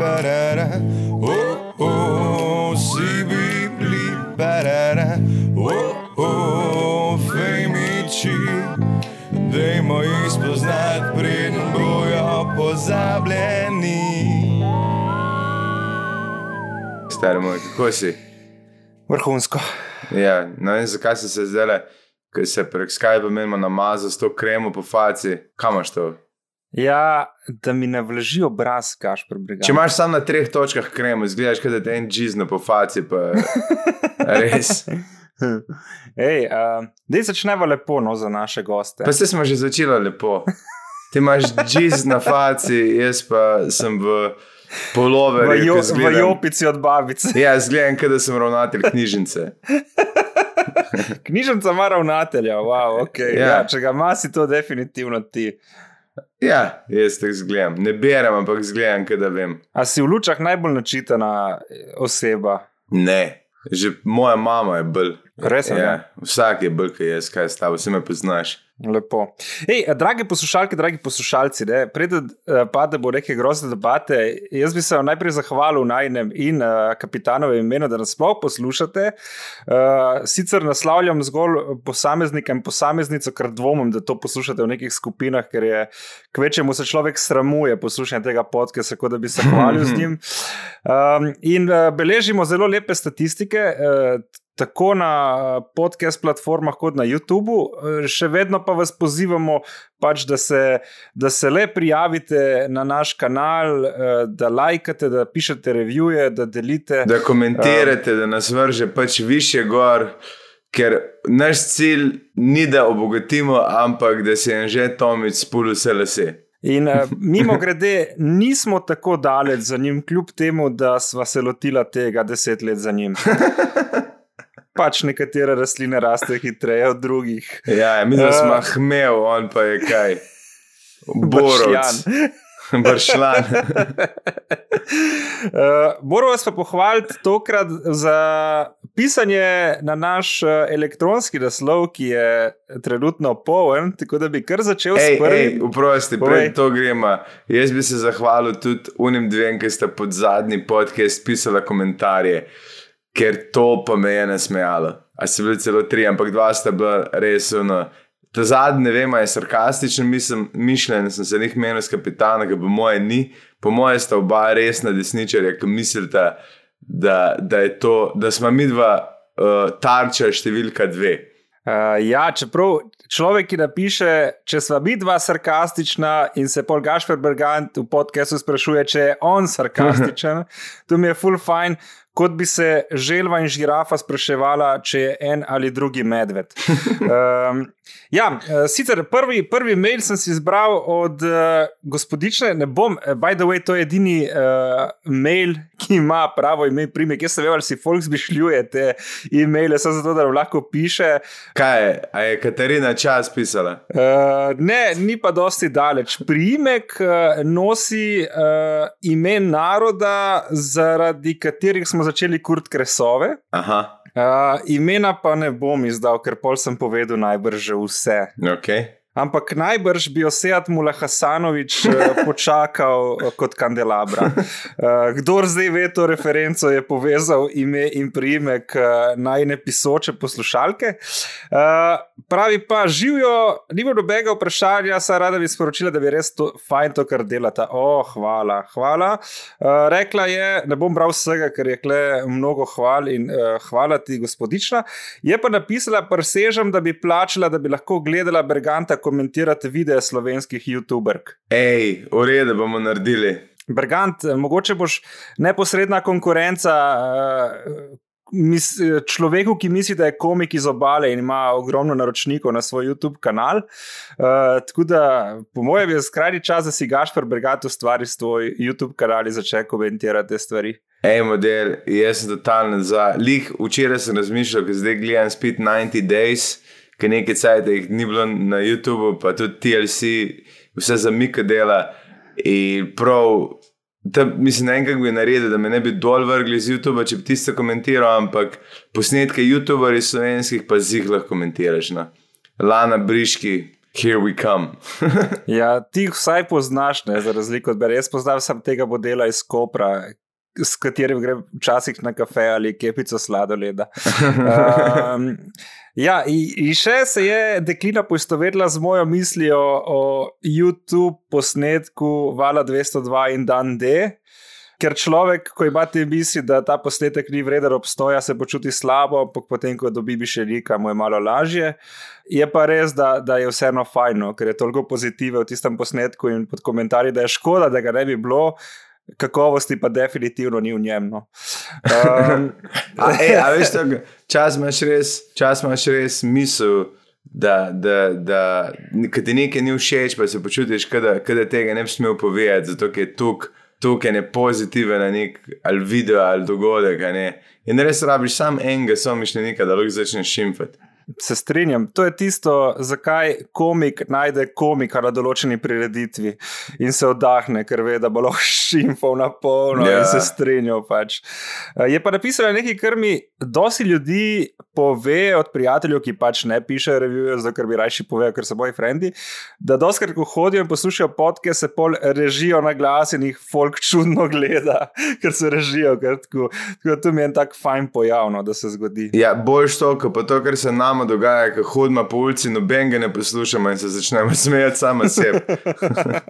barara, oh, oh, si bibli, barara, oh, oh, fejmiči. Dajmo jih spoznati, preden bojo pozabljeni. Stari moj, kako si? Vrhunsko. Ja, ne vem, zakaj si se zdaj, ker se prek Skype menimo namazal s to kremo po faci. Kam imaš to? Ja, da mi ne vlaži obraz, kaš prebrigati. Če imaš samo na treh točkah kremo, izgledaš, da te en džizno po faci, pa res. Ej, uh, da začnemo lepo no, za naše goste. Pa se smo že začeli lepo. Ti imaš džiz na faci, jaz pa sem v polove. v, jo, v jopici od babice. Ja, zgledam, da sem ravnatelj knjižnice. Knjižnica ima ravnatelja, wow, okay. Ja. ja. Če ga ima, si to definitivno ti. Ja, jaz te zgledam. Ne berem, ampak zgledam, da vem. A si v lučah najbolj načitana oseba? Ne, že moja mama je bolj. Res je, Ja, vsak je bolj, kot jaz, kaj s tabo, vse me poznaš. Lepo. Ej, dragi poslušalke, dragi poslušalci, ne, preden uh, pade bo neke grozne debate, jaz bi se vam najprej zahvalil najnem in uh, kapitanove imenu, da nas sploh poslušate. Uh, sicer naslavljam zgolj posameznika in posameznico, ker dvomim, da to poslušate v nekih skupinah, ker je kvečemu se človek sramuje poslušanja tega podcasta, kot da bi se hvalil z njim. Um, in uh, beležimo zelo lepe statistike. Uh, Tako na podcast platformah, kot na YouTubu, še vedno pa vas pozivamo, pač, da, se, da se le prijavite na naš kanal, da lajkate, da pišete revije, da delite. Da komentirate, da nas vrže pač više gor, ker naš cilj ni da obogatimo, ampak da se je že Tomič spul vse lase. In uh, mimo grede, nismo tako daleč za njim, kljub temu, da sva se lotila tega deset let za njim. pač nekatere rastline rastejo hitreje od drugih. Ja, mi smo uh, hmel, on pa je kaj. Borovc. Bršljan. uh, Moram vas pa pohvaliti tokrat za pisanje na naš uh, elektronski naslov, ki je trenutno poln, tako da bi kar začel ej, s prvim. Uprosti, prej to gremo. Jaz bi se zahvalil tudi unim dvem, ki sta pod zadnji podcast pisala komentarje, ker to pa me je nasmejalo. A so bili celo tri, ampak dva sta bila res ono. Ta zadnji, ne vem, je sarkastičen, mislim, mišljen, sem se njih menil s kapitana, ki po moje ni. Po moje sta oba resna desničarja, ki mislite, da, da, je to, da smo mi dva uh, tarča številka dve. Uh, ja, čeprav človek, ki napiše, če smo mi dva sarkastična in se pol Gašpor Bergant v podkastu sprašuje, če je on sarkastičen, to mi je full fine. Kot bi se želva in žirafa spraševala, če je en ali drugi medved. Um, ja, sicer prvi, prvi mail sem si izbral od uh, gospodične, ne bom, by the way, to je edini uh, mail, ki ima pravo ime, primek. Jaz sem vedel, ali si Folks bišljuje te e-maile, samo zato, da lahko piše. Kaj je, a je Katarina čas pisala? Uh, ne, ni pa dosti daleč. Primek uh, nosi uh, ime naroda, zaradi katerih smo začeli kurt kresove. Aha. Uh, imena pa ne bom izdal, ker pol sem povedal najbrž že vse. Okay. Ampak najbrž bi Osejat Mula Hasanovič uh, počakal uh, kot kandelabra. Uh, kdor zdaj ve to referenco, je povezal ime in priimek najne pisoče poslušalke. Pravi pa, živijo, nima nobenega vprašanja, saj rada bi sporočila, da bi res to, fajn to, kar delata. O, oh, hvala, hvala. Rekla je, ne bom bral vsega, ker je kle mnogo hval in hvala ti, gospodična. Je pa napisala, presežem, da bi plačala, da bi lahko gledala Berganta komentirate videe slovenskih YouTuberk. Ej, v redu bomo naredili. Bergant, mogoče boš neposredna konkurenca. Uh, Mis, človeku, ki misli, da je komik iz obale in ima ogromno naročnikov na svoj YouTube kanal. Uh, tako da, po mojem, je skrajni čas, da si Gašpor Bergat ustvari svoj YouTube kanal in začne komentirati te stvari. Ej, model, jaz sem totalno za. Lih, včeraj sem razmišljal, ker zdaj gledam spet 90 Days ki nekaj da jih ni bilo na YouTubu, pa tudi TLC, vse za Mika dela. Prav, da, mislim, ne vem, kako bi naredil, da me ne bi dol vrgli z YouTube, če bi tiste komentiral, ampak posnetke YouTuberjev slovenskih pa z jih lahko komentiraš. No. Lana Briški, Here we come. Ja, ti jih vsaj poznaš, ne, za razliko od mene. Jaz poznam samo tega modela iz Kopra, s katerim grem včasih na kafe ali kepico sladoleda. Um, ja, in, in še se je deklina poistovetila z mojo mislijo o YouTube posnetku Vala 202 in Dan D. Ker človek, ko ima te misli, da ta posnetek ni vreden obstoja, se počuti slabo, ampak potem, ko dobi še nekaj, mu je malo lažje. Je pa res, da, da je vseeno fajno, ker je toliko pozitive v tistem posnetku in pod komentarji, da je škoda, da ga ne bi bilo. Kakovosti pa definitivno ni v njem. No. Um, a, ej, a veš, to, čas imaš res, čas imaš res misel, da, da, da ti nekaj ni všeč, pa se počutiš, da tega ne bi smel povedati, zato je tukaj je pozitiven na nek ali video ali dogodek. In res rabiš samo enega, samo mišljenika, da lahko začneš šimfati. Se strinjam, to je tisto, zakaj komik najde komika na določeni prireditvi in se oddahne, ker ve, da bo lahko šimfal na polno yeah. in se ja. strinjal. Pač. Je pa napisano nekaj, kar mi dosti ljudi pove od prijateljev, ki pač ne pišejo revije, zato ker bi rajši povedal, ker so moji frendi. Da doskrat, ko hodijo in poslušajo podke, se pol režijo na glas in jih folk čudno gleda, ker se režijo. Ker tako, tako to mi je en tak fajn pojavno, da se zgodi. Ja, boljš to, pa to, kar se nama dogaja, ko hodimo po ulici, noben ga ne poslušamo in se začnemo smejati sami sebi.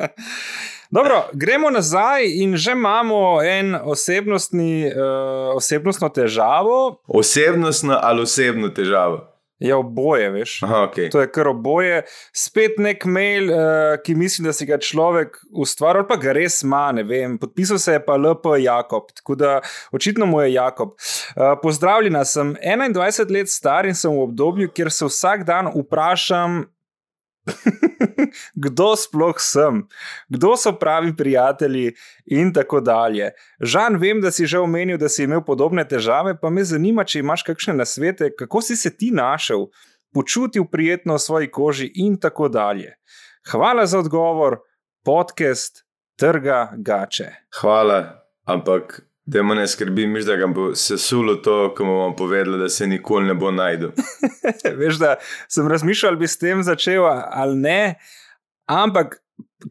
Dobro, gremo nazaj in že imamo en osebnostni, uh, osebnostno težavo. Osebnostno ali osebno težavo? Ja, oboje, veš. Aha, okay. To je kar oboje. Spet nek mail, uh, ki mislim, da si ga človek ustvaril, pa ga res ima. Podpisal se je pa LP Jakob, tako da očitno mu je Jakob. Uh, pozdravljena, sem 21 let star in sem v obdobju, kjer se vsak dan vprašam, kdo sploh sem, kdo so pravi prijatelji in tako dalje. Žan, vem, da si že omenil, da si imel podobne težave, pa me zanima, če imaš kakšne nasvete, kako si se ti našel, počutil prijetno v svoji koži in tako dalje. Hvala za odgovor, podcast Trga Gače. Hvala, ampak da me ne skrbi, miš, da bo se sulo to, ko bomo povedali, da se nikoli ne bo najdel. Veš, da sem razmišljal, bi s tem začel ali ne, ampak.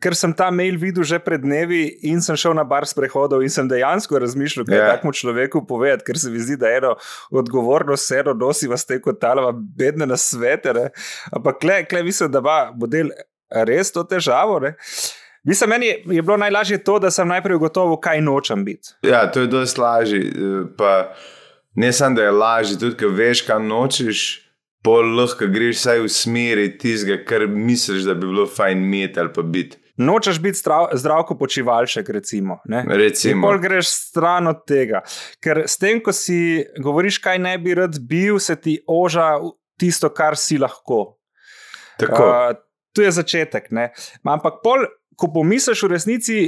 Ker sem ta mail videl že pred dnevi in sem šel na bar s prehodom in sem dejansko razmišljal, kaj yeah. Ja. takmu človeku povedati, ker se mi zdi, da je eno odgovorno sero nosi vas te kot talava bedne na svete. Ampak klej, klej mislim, da ba, bo del res to težavo. Ne? Mislim, meni je, bilo najlažje to, da sem najprej ugotovil, kaj nočem biti. Ja, to je dosti lažje. Pa ne samo, da je lažje, tudi ker veš, kaj nočeš, pol lahko greš vsaj v smeri tistega, kar misliš, da bi bilo fajn imeti ali pa biti. Nočeš biti zdravko počivalšek, recimo. recimo. Pol greš stran od tega. Ker s tem, ko si govoriš, kaj ne bi rad bil, se ti oža tisto, kar si lahko. Tako. Uh, tu je začetek. Ne? Ampak pol ko pomisliš v resnici,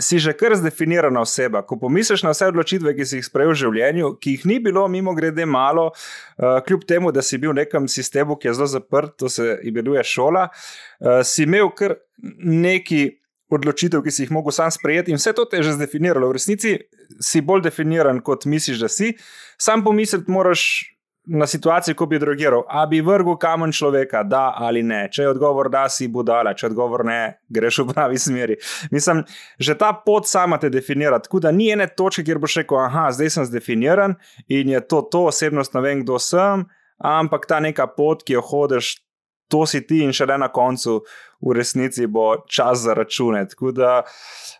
si že kar zdefinirana oseba. Ko pomisliš na vse odločitve, ki si jih sprejel v življenju, ki jih ni bilo, mimo grede, malo, uh, kljub temu, da si bil v nekem sistemu, ki je zelo zaprt, to se imenuje šola, uh, si imel kar neki. Odločitev, ki si jih mogel sam sprejeti, in vse to te je že zdefiniralo. V resnici si bolj definiran, kot misliš, da si. Sam pomisliti moraš na situacijo, ko bi drogiral, a bi vrgel kamen človeka, da ali ne. Če je odgovor da, si budala, če je odgovor ne, greš v pravi smeri. Mislim, že ta pot sama te definira. Tako da ni ene točke, kjer boš rekel, ah, zdaj sem zdefiniran in je to, to osebnost, ne vem, kdo sem, ampak ta neka pot, ki jo hodiš. To si ti, in še le na koncu, v resnici bo čas za račune. Tako da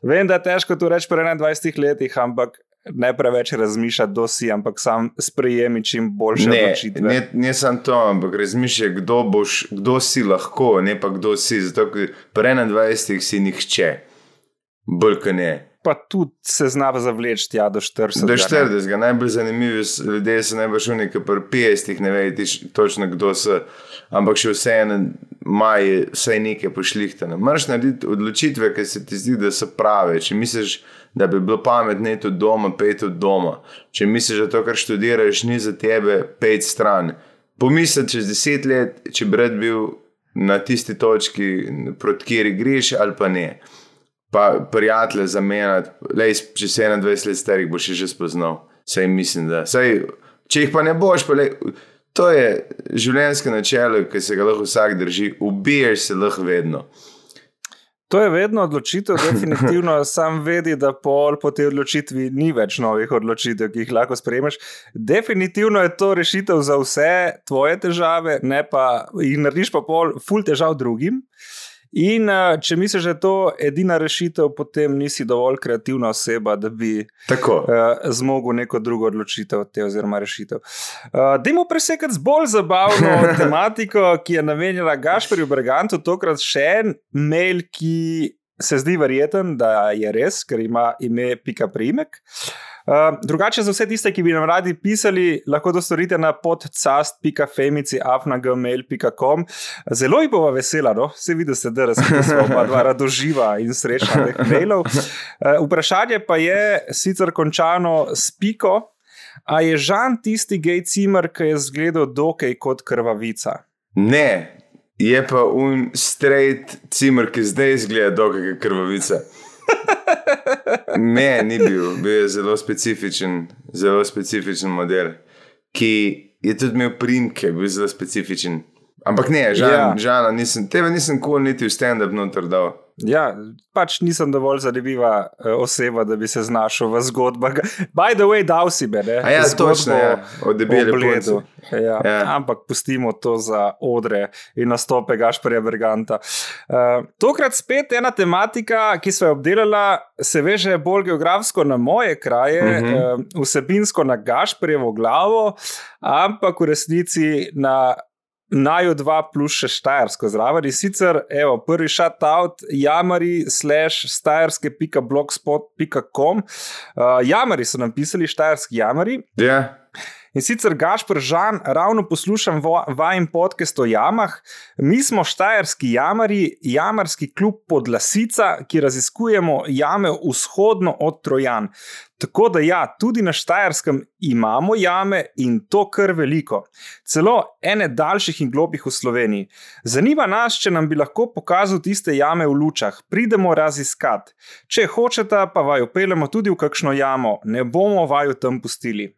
vem, da je težko to reči po 21 letih, ampak ne preveč razmišljati, kdo si, ampak sam sprejemi čim boljše odločitve. Ne, ne samo to, ampak razmišljaj, kdo, boš, kdo si lahko, ne pa kdo si. Zato, ker pri 21 si nihče, bolj kot ne. Pa tudi se zna zavleči tja do 40. Do 40. Najbolj zanimivi ljudje so šuni, ki pri 50 ne veš točno, kdo so. Ampak še vseeno imajo vse nekaj pošlihtane. Mrš narediti odločitve, ki se ti zdi, da so prave. Če misliš, da bi bilo pametno iti od doma, pet od doma. Če misliš, da to, kar študiraš, ni za tebe, pet stran. Pomisli čez deset let, če bi rad bil na tisti točki, proti kjer greš, ali pa ne. Pa prijatelje zamenjati, če si 21 let starih, boš že spoznal. Sej mislim, da. Sej, če jih pa ne boš, pa lej, To je življenjsko načelo, ki se ga lahko vsak drži, ubiješ se lahko vedno. To je vedno odločitev, definitivno sam vedi, da pol po tej odločitvi ni več novih odločitev, ki jih lahko sprejmeš. Definitivno je to rešitev za vse tvoje težave, ne pa jih narediš pa pol, ful težav drugim. In uh, če misliš, da je to edina rešitev, potem nisi dovolj kreativna oseba, da bi Tako. uh, zmogel neko drugo odločitev te oziroma rešitev. Uh, Dajmo presekati z bolj zabavno tematiko, ki je namenjena Gašporju Bergantu, tokrat še en mail, ki se zdi verjeten, da je res, ker ima ime pika primek. Uh, drugače, za vse tiste, ki bi nam radi pisali, lahko to storite na podcast.femici.afnagmail.com. Zelo jih bova vesela, no? se vidi, da ste razkrili, pa dva radoživa in srečna teh mailov. Uh, vprašanje pa je sicer končano s piko. A je Žan tisti gej cimer, ki je zgledal dokaj kot krvavica? Ne, je pa un straight cimer, ki zdaj izgleda dokaj krvavica. Ne, ni bil, bil je zelo specifičen, zelo specifičen model, ki je tudi imel primke, bil zelo specifičen. Ampak ne, žal, Ja. žal, nisem, tebe nisem kul cool niti v stand-up noter dal. Ja, pač nisem dovolj zanimiva eh, oseba, da bi se znašel v zgodbah. By the way, dal si me, ne? A ja, točno, ja, o debeli Bledu. Ja, Ja. Ampak pustimo to za odre in nastope Gašporja Berganta. Uh, tokrat spet ena tematika, ki smo jo obdelali, se veže bolj geografsko na moje kraje, uh. -huh. uh, vsebinsko na Gašporjevo glavo, ampak v resnici na. Naju dva plus še štajersko zraven. In sicer, evo, prvi šatout, jamari, slash, stajerske.blogspot.com. Uh, jamari so nam pisali, štajerski jamari. Ja, In sicer Gašpr Žan, ravno poslušam vajen podcast o jamah. Mi smo štajerski jamari, jamarski klub Podlasica, ki raziskujemo jame vzhodno od Trojan. Tako da ja, tudi na Štajerskem imamo jame in to kar veliko. Celo ene daljših in globih v Sloveniji. Zanima nas, če nam bi lahko pokazal tiste jame v lučah. Pridemo raziskat. Če hočete, pa vaju peljemo tudi v kakšno jamo, ne bomo vaju tam pustili.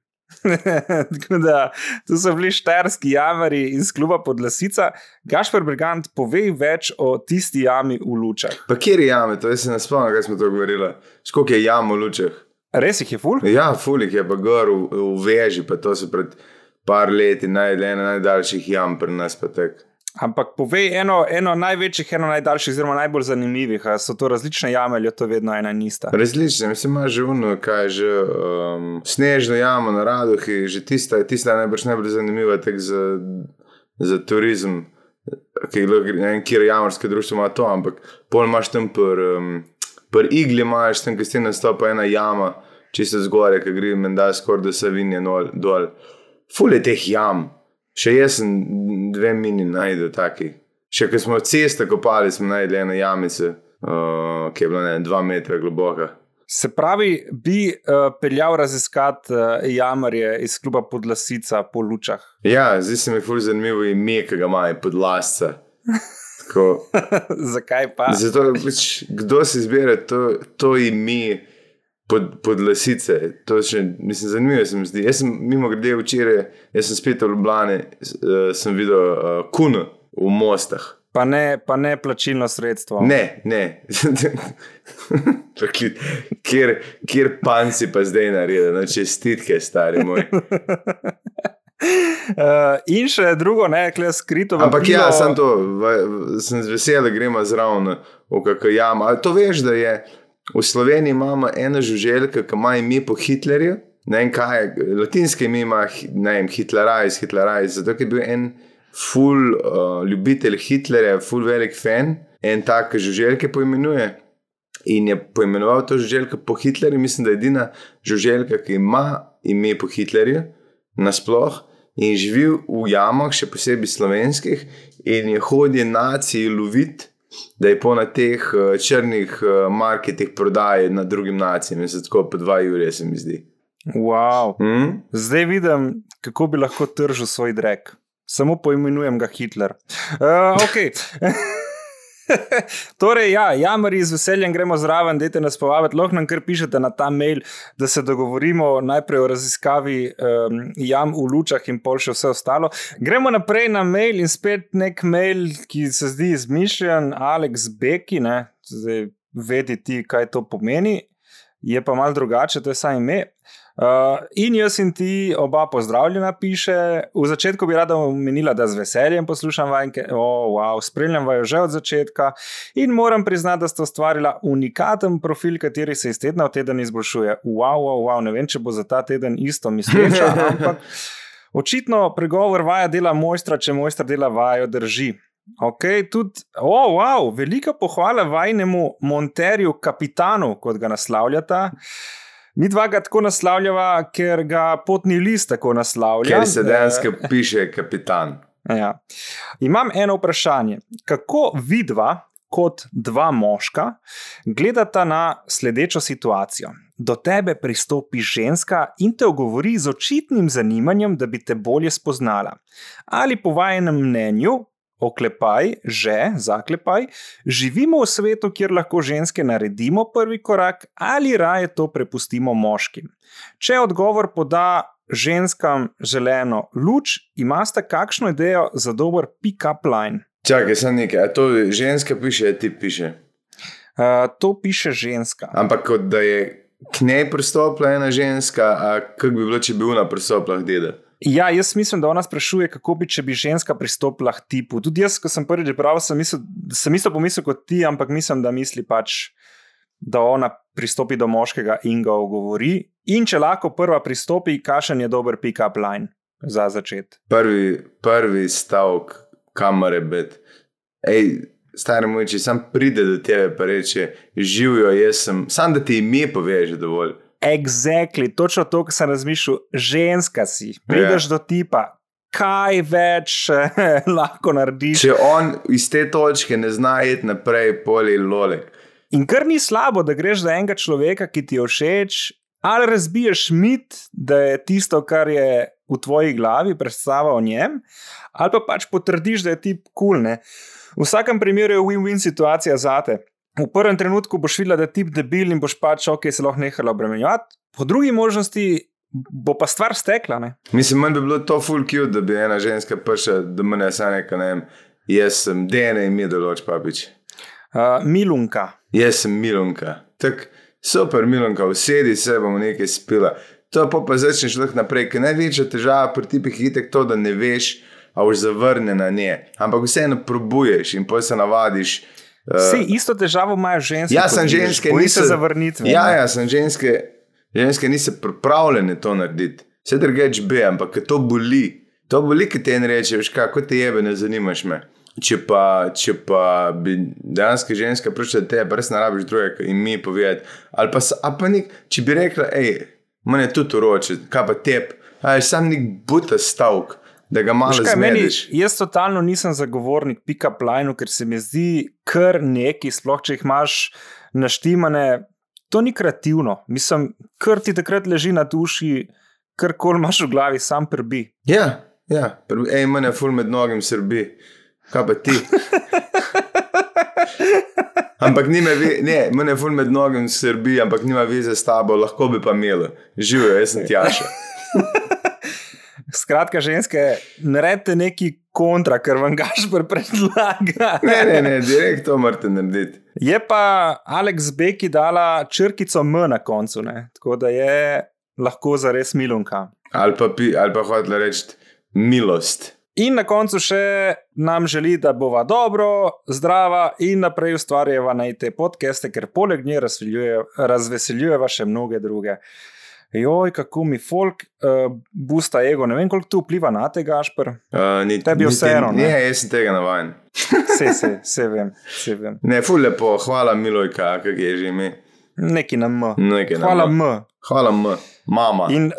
Tako da, tu so bili štajerski jamari iz kluba Podlasica. Gašpor Brigant, povej več o tisti jami v lučah. pa kjer je jame, to jaz se ne spomnim, kaj smo to govorili. Skok je jam v lučeh. Res jih je ful? Ja, fulik je pa gor v, v veži, pa to se pred par leti naj, ena najdaljših jam pri nas pa tek. Ampak povej eno, eno največjih, eno najdaljših, oziroma najbolj zanimivih. A so to različne jame ali je to vedno ena ista? Različne, mislim, ima že uno, kaj je že um, snežno jamo na Radohi, že tista, tista je najbrž najbolj zanimiva za, za turizem, ki je ne vem, kjer jamarske društvo ima to, ampak pol imaš tam pr, um, pr igli, imaš tam, ki ste nastopa ena jama, čisto zgoraj, ki gre menda skoraj do Savinje dol. Ful je teh jam, še jaz sem dve mini najdel taki. Še ko smo ceste kopali, smo najdeli eno jamico, uh, ki je bila ne, dva metra globoka. Se pravi, bi uh, peljal raziskati uh, jamarje iz kluba Podlasica po lučah. Ja, zdaj se mi je ful zanimivo ime, ki ga ima je podlasca. Zakaj pa? zato, pač, kdo si izbere to, to ime pod, podlasice? To še, mislim, zanimivo se mi zdi. Jaz sem mimo grede včeraj, jaz sem spet v Ljubljani, uh, sem videl uh, kuno v mostah. Pa ne, pa ne plačilno sredstvo. Ne, ne. Kjer, kjer panci pa zdaj naredijo, no, čestitke, stari moj. Uh, in še drugo, ne, kle skrito. Ampak vabilo- ja, sem to, v- v- sem z veseljem, da gremo zraven v kakšno jamo. Ali to veš, da je v Sloveniji imamo eno žuželko, ki ima ime po Hitlerju? Ne vem kaj, je, latinske ime ima ne vem, Hitlerajs, Hitlerajs, zato je bil en ful uh, ljubitelj Hitlerja, ful velik fan, en tak žuželke poimenuje. In je poimenoval to žuželko po Hitlerju, mislim, da je edina žuželka, ki ima ime po Hitlerju, nasploh, in živi v jamah, še posebej slovenskih, in je hodil naciji loviti, da je po na teh eh, črnih eh, marketih prodaje na drugim nacijam, in se tako po dva jurje, se mi zdi. Wow. Hm? Zdaj vidim, kako bi lahko tržil svoj drek. Samo poimenujem ga Hitler. Uh, okay. torej, ja, jamari z veseljem gremo zraven, dajte nas povabiti, lahko nam kar pišete na ta mail, da se dogovorimo najprej o raziskavi um, jam v lučah in pol še vse ostalo. Gremo naprej na mail in spet nek mail, ki se zdi izmišljen, Alex Beki, ne, zdaj vedi ti, kaj to pomeni, je pa mal drugače, to je samo ime. Uh, in jaz in ti oba pozdravljena, piše. V začetku bi rada omenila, da z veseljem poslušam vajke, oh, wow, spremljam vaju že od začetka in moram priznati, da ste ustvarila unikaten profil, kateri se iz tedna v teden izboljšuje. Wow, wow, wow, ne vem, če bo za ta teden isto misleča, ampak očitno pregovor vaja dela mojstra, če mojster dela vajo drži. Ok, tudi, oh, wow, velika pohvala vajnemu Monterju, kapitanu, kot ga naslavljata. Mi dva ga tako naslavljava, ker ga potni list tako naslavlja. Ker se dejansko piše kapitan. Ja. Imam eno vprašanje. Kako vidva, kot dva moška, gledata na sledečo situacijo? Do tebe pristopi ženska in te ogovori z očitnim zanimanjem, da bi te bolje spoznala. Ali po vajenem mnenju, oklepaj, že, zaklepaj, živimo v svetu, kjer lahko ženske naredimo prvi korak, ali raje to prepustimo moškim. Če odgovor poda ženskam želeno luč, imate kakšno idejo za dober pick-up line? Čakaj, sem nekaj, a to ženska piše, a ti piše. Uh, to piše ženska. Ampak kot da je k njej pristopila ena ženska, a kako bi bilo, če bi bila pristopila k dedu? Ja, jaz mislim, da ona sprašuje, kako bi, če bi ženska pristopila k tipu. Tudi jaz, ko sem prvič bral, sem mislil, sem isto pomislil kot ti, ampak mislim, da misli pač, da ona pristopi do moškega in ga ogovori. In če lahko prva pristopi, kašen je dober pick-up line za začet. Prvi, prvi stavek, kamere bed. Ej, stari moj, če sam pride do tebe, pa reče, živijo, jaz sem, sam da ti ime poveš, dovolj. Exactly, točno to, kar sem razmišljal, ženska si, prideš yeah. do tipa, kaj več lahko narediš. Če on iz te točke ne zna iti naprej, poli lolek. In kar ni slabo, da greš za enega človeka, ki ti je všeč, ali razbiješ mit, da je tisto, kar je v tvoji glavi, predstava o njem, ali pa pač potrdiš, da je ti kul. Cool, v vsakem primeru je win-win situacija zate. V prvem trenutku boš videla, da je tip debil in boš pač ok, se lahko nehala obremenjevati, po drugi možnosti bo pa stvar stekla. Ne? Mislim, manj bi bilo to full cute, da bi ena ženska prišla do mene, saj neka ne vem, jaz sem DNA in mi določ papič. Uh, milunka. Jaz sem milunka. Tak, super milunka, usedi se, bomo nekaj spila. To pa pa začneš lahko naprej, ker največja težava pri tipih je to, da ne veš, a už zavrne na nje. Ampak vseeno probuješ in pa se navadiš. Vsi uh, isto težavo imajo ženske. Jaz sem ženske, niso zavrnitve. Ja, ja, sem ženske, ženske niso pripravljene to narediti. Vse drugeč bi, ampak to boli. To boli, ki ti reče, veš, kako te jebe, ne zanimaš me. Če pa, če pa bi dejansko ženska prišla do tebe, res ne rabiš drugega in mi povedati. Ali pa, ali pa nek, če bi rekla, hej, meni je tudi uroče, kaj pa tep, ali sam nek buta stavek da ga malo zmediš. Jaz totalno nisem zagovornik pick-up line, ker se mi zdi kar neki, sploh če jih imaš naštimane. To ni kreativno, mislim, kar ti takrat leži na duši, kar kol imaš v glavi, sam prbi. Ja, ja. ej, mene ful med nogim srbi, kaj pa ti. ampak nima, ne, mene ful med nogim srbi, ampak nima veze s tabo, lahko bi pa imel, živijo, jaz sem tjaša. Skratka, ženske, naredite neki kontra, ker vam gašpr predlaga. ne, ne, ne, direkt to morate narediti. Je pa Alex Beki dala črkico M na koncu, ne? tako da je lahko za res milunka. Ali pa, pa hoče reči milost. In na koncu še nam želi, da bova dobro, zdrava in naprej ustvarjava na te podcaste, ker poleg nje razveseljujeva še mnoge druge joj, kako mi folk uh, busta ego. Ne vem, koliko to vpliva na tega, Ašpr. Uh, ni, Tebi vseeno. Ne, ne, jaz sem tega navaden. se, se, se vem, se vem. Ne, ful lepo, hvala Milojka, kak je že ime. Neki na M. Neki na hvala M. M. Hvala M, mama. In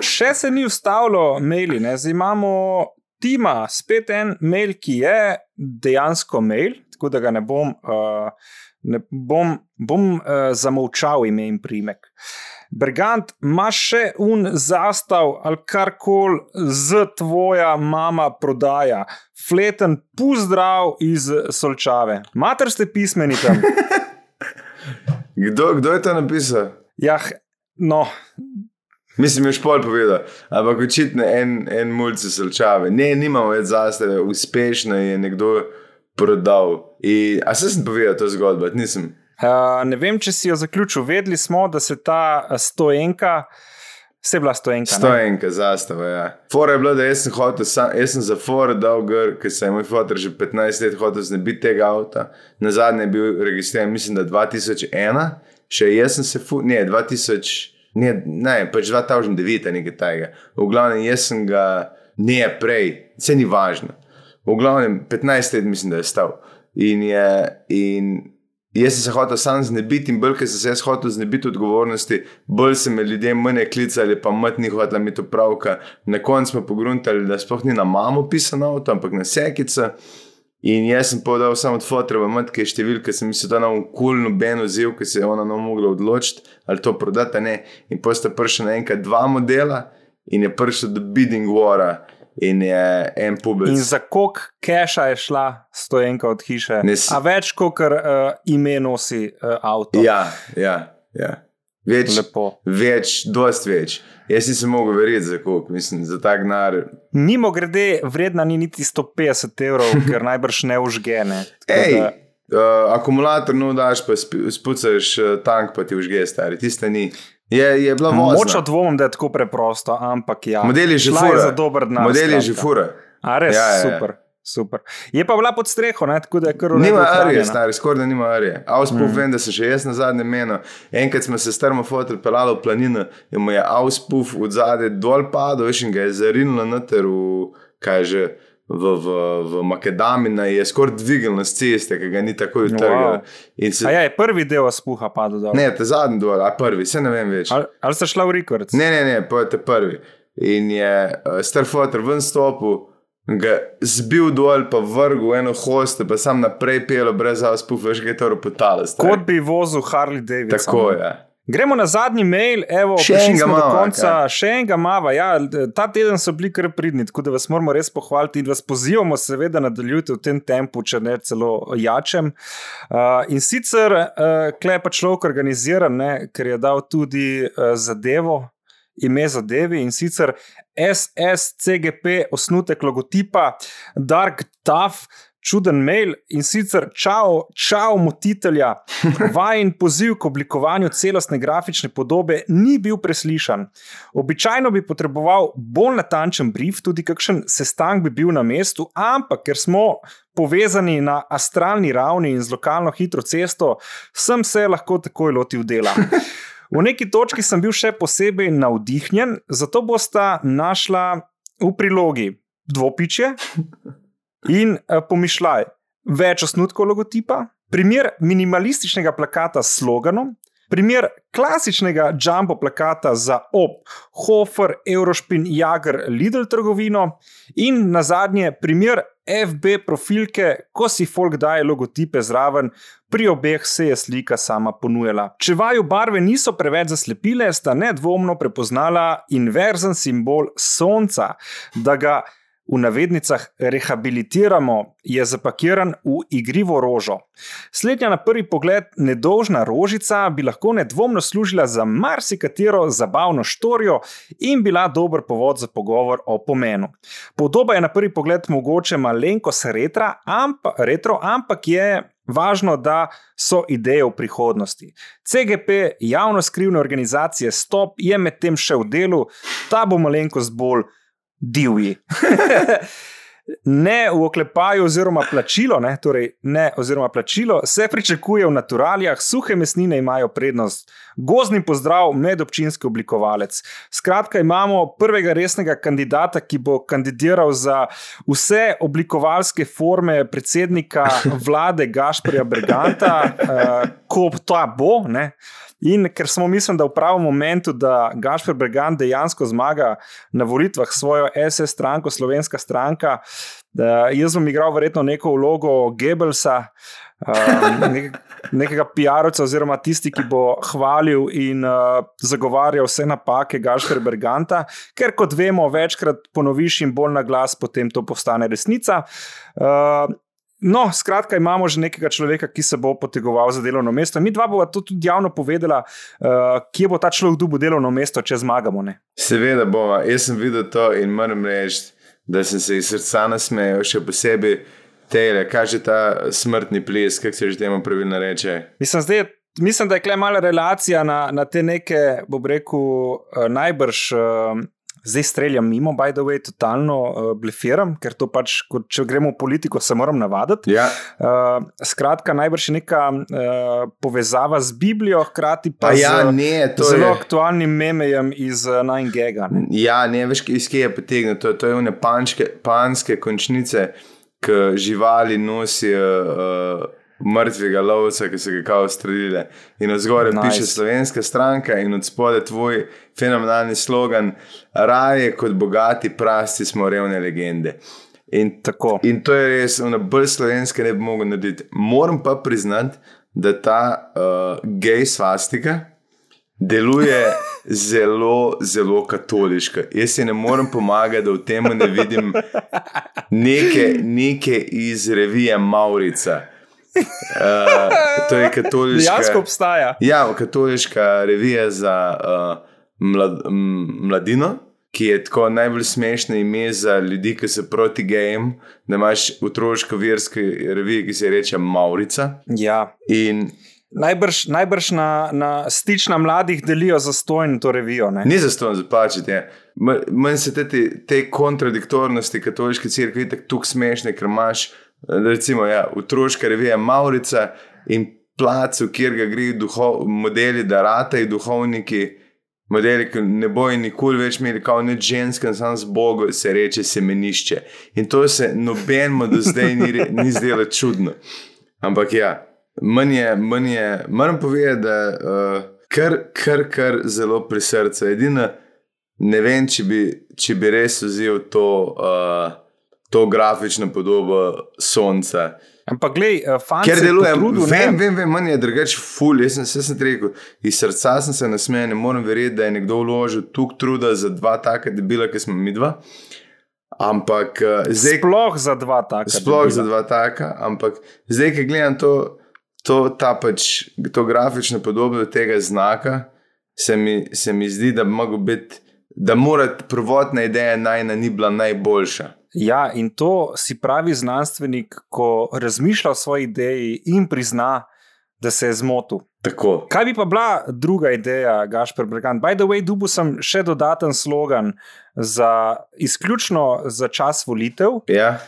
še se ni ustavilo maili, ne? zdaj imamo tima, spet en mail, ki je dejansko mail, tako da ga ne bom, uh, ne bom, bom uh, zamolčal ime in primek. Bergant, imaš še un zastav ali karkoli z tvoja mama prodaja. Fleten, pozdrav iz Solčave. Mater ste pismeni tam. Kdo, kdo je to napisal? Ja, no, Mislim, je špol povedal, ampak očitno en, en mulci solčave. Ne, nimamo več zastave, uspešno je nekdo prodal. In, a se sem povedal to zgodbo, nisem. Uh, ne vem, če si jo zaključil. Vedeli smo, da se ta eh, stoenka, vse je bila stoenka. ne? Stojenka zastava. Ja. Fora je bila, da jaz sem, hotel, sam, jaz sem za fora dal gr, ker se je moj fotor že 15 let hotel znebiti tega avta. Na zadnje je bil registriran, mislim, da 2001, še jaz sem se, fu, ne, 2000. Ne, ne, pač 2009 je nekaj tajega. V glavnem, jaz sem ga, ne prej, vse ni važno. V glavnem, 15 let mislim, da je stal. In, je, in jaz sem se hotel sam znebiti, in bolj, ker sem se hotel znebiti odgovornosti, bolj se me ljudje mene klicali, pa mat ni hotela imeti opravka. Na koncu smo pogruntali, da sploh ni na mamo pisano avto, ampak na sekica. In jaz sem povedal samo od fotora, matke številke, sem mislil, da je na kulno ben vzel, ki se je ona mogla odločiti, ali to prodati, ali ne. In potem sta prišla na enkrat dva modela in je prišel do bidding wara in je en publik. In za koliko keša je šla stoenka od hiše? Ne s- A več, kot uh, ime nosi uh, avto. Ja, ja, ja. Več, Lepo. več, dost več. Jaz nisem mogel verjeti za koliko, mislim, za ta gnar. Mimo grede, vredna ni niti 150 evrov, ker najbrž ne užgene. Ej, da- uh, akumulator no daš, pa sp- spucaš tank, pa ti užge, stari, tiste ni. Je, je bila Močno vozna. dvomim, da je tako preprosto, ampak ja. Model je že fura. za dober denar. Model je že skratka. fura. A res, Ja, ja, ja, ja. super. Super. Je pa bila pod streho, ne? tako da je kar redu Nima arije, stari, skoraj da nima arije. Avspuf mm. vem, da sem še jaz na zadnjem menu. Enkrat smo se s termofotel pelali v planino in mu je avspuf od zadaj dol padel, veš, in ga je zarinilo noter v, kaj že, v, v, v Makedamina, je skoraj dvignil na ceste, ki ga ni takoj utrgal. Wow. Se... A ja, je prvi del spuha padel dol. Ne, te zadnji dol, a prvi, se ne vem več. Ali, ali ste šla v rekords? Ne, ne, ne, pa te prvi. In je uh, star fotor ven stopil, ga zbil dol, pa vrgel v eno hoste, pa sam naprej pelo, brez veš, kaj je to ropotalo. Kot bi vozil Harley Davidson. Tako je. Gremo na zadnji mail, evo, Še enega do konca, še enega mava. Ja, ta teden so bili kar pridni, tako da vas moramo res pohvaliti in vas pozivamo, seveda, nadaljujte v tem tempu, če ne celo jačem. Uh, in sicer, uh, klej pa človek organiziran, ne, ker je dal tudi uh, zadevo, ime zadevi in sicer SSCGP, osnutek logotipa, Dark Tough. Čuden mail in sicer, čau, čau, motitelja. Vajen poziv k oblikovanju celostne grafične podobe ni bil preslišan. Običajno bi potreboval bolj natančen brief, tudi kakšen sestank bi bil na mestu, ampak ker smo povezani na astralni ravni in z lokalno hitro cesto, sem se lahko takoj lotil dela. V neki točki sem bil še posebej navdihnjen, zato bosta našla v prilogi dvopiče in eh, pomišljaj, več osnutkov logotipa, primer minimalističnega plakata s sloganom, primer klasičnega jumbo plakata za op, Hofer, Eurošpin, Jager, Lidl trgovino in na zadnje primer FB profilke, ko si folk daje logotipe zraven, pri obeh se je slika sama ponujala. Če vaju barve niso preveč zaslepile, sta nedvomno prepoznala inverzen simbol sonca, da ga v navednicah rehabilitiramo, je zapakiran v igrivo rožo. Slednja na prvi pogled nedolžna rožica bi lahko nedvomno služila za marsikatero zabavno štorijo in bila dober povod za pogovor o pomenu. Podoba je na prvi pogled mogoče malenkost retra, amp, retro, ampak je važno, da so ideje v prihodnosti. CGP, javno skrivne organizacije Stop, je medtem še v delu, ta bo malenkost bolj divji. Ne v oklepaju, oziroma plačilo, ne, torej ne, oziroma plačilo, se pričakuje v naturalijah, suhe mesnine imajo prednost. Gozni pozdrav, medobčinski oblikovalec. Skratka, imamo prvega resnega kandidata, ki bo kandidiral za vse oblikovalske forme predsednika vlade Gašporja Briganta, uh, ko ta bo. Ne. In ker smo, mislim, da v pravem momentu, da Gašpor Brigant dejansko zmaga na volitvah svojo SS stranko, slovenska stranka, jaz bom igral verjetno neko vlogo Goebbelsa, um, nek, nekega PR-ovca, oziroma tisti, ki bo hvalil in uh, zagovarjal vse napake Gašpera Berganta, ker kot vemo, večkrat ponoviš in bolj na glas, potem to postane resnica. Uh, No, skratka, imamo že nekega človeka, ki se bo potegoval za delovno mesto. Mi dva bova to tudi javno povedala, uh, kje bo ta človek dubo delovno mesto, če zmagamo. Ne? Seveda bomo. Jaz sem videl to in moram reči, da sem se iz srca nasmejal, še posebej tele, kaže ta smrtni ples, kako se že temu pravilno reče. Mislim, zdaj, mislim, da je kle mala relacija na, na te neke, bom rekel, uh, najbrž. Uh, Zdaj streljam mimo, by the way, totalno uh, blefiram, ker to pač, kot, če gremo v politiko, se moram navaditi. Ja. Uh, skratka, najbrž je neka uh, povezava z Biblijo, hkrati pa Pa ja, z ne, zelo je. aktualnim memejem iz uh. Ne? Ja, ne veš, iz kje je potegnil. To, to je one pančke, panske končnice, ki živali nosijo uh, mrtvega lovca, ki so ga kao streljile. In od zgoraj Nice. piše slovenska stranka, in od spodaj tvoj fenomenalni slogan: Raje kot bogati prasti smo revne legende. In Tako. In to je res, ono bolj slovenske ne bi mogel narediti. Moram pa priznati, da ta uh, gej svastika deluje zelo, zelo katoliška. Jaz si ne morem pomagati, da v tem ne vidim neke, neke iz revije Maurica. Uh, to je katoliška. Dejansko obstaja. Ja, katoliška revija za uh, mlad, mladino, ki je tako najbolj smešno ime za ljudi, ki so proti gejem. Da imaš otroško versko revijo, ki se reče Maurica. Ja. In Najbrž, najbrž na, na stič na mladih delijo za stojno to revijo. Ne? ni za. Ja. M- Meni se te, te, kontradiktornosti katoliške cerkve tako smešne, ker imaš recimo ja, otroška revija Maurica in plac, kjer ga gre duhov, modeli, da ratajo duhovniki. Modeli, ki ne bojo nikoli več imeli, kot ne ženske, samo z Bogom, se reče semenišče. In to se nobenemu do zdaj ni, ni zdelo čudno. Ampak ja, manj je, manj je, moram povedati, da uh, kar, kar, kar zelo pri srcu. Edino ne vem, če bi, če bi res vzel to, uh, to grafično podobo sonca. Ampak, glej, fant Ker se je deluje, potrudil, ne. vem, vem, vem, manj je drugače ful. Jaz sem se sem rekel, iz srca sem se nasmejal, ne morem verjeti, da je nekdo vložil tuk truda za dva taka debila, ki smo mi dva. Ampak uh, zdaj, Sploh za dva taka. sploh debila. za dva taka, ampak zdaj, ki gledam to, to, pač, to grafično podobo tega znaka, se mi, se mi zdi, da bi mogel biti, da mora prvotna ideja najna ni bila najboljša. Ja, in to si pravi znanstvenik, ko razmišlja o svoji ideji in prizna, da se je zmotil. Tako. Kaj bi pa bila druga ideja, Gašpor Bregant? By the way, dubu sem še dodaten slogan za izključno za čas volitev Ja.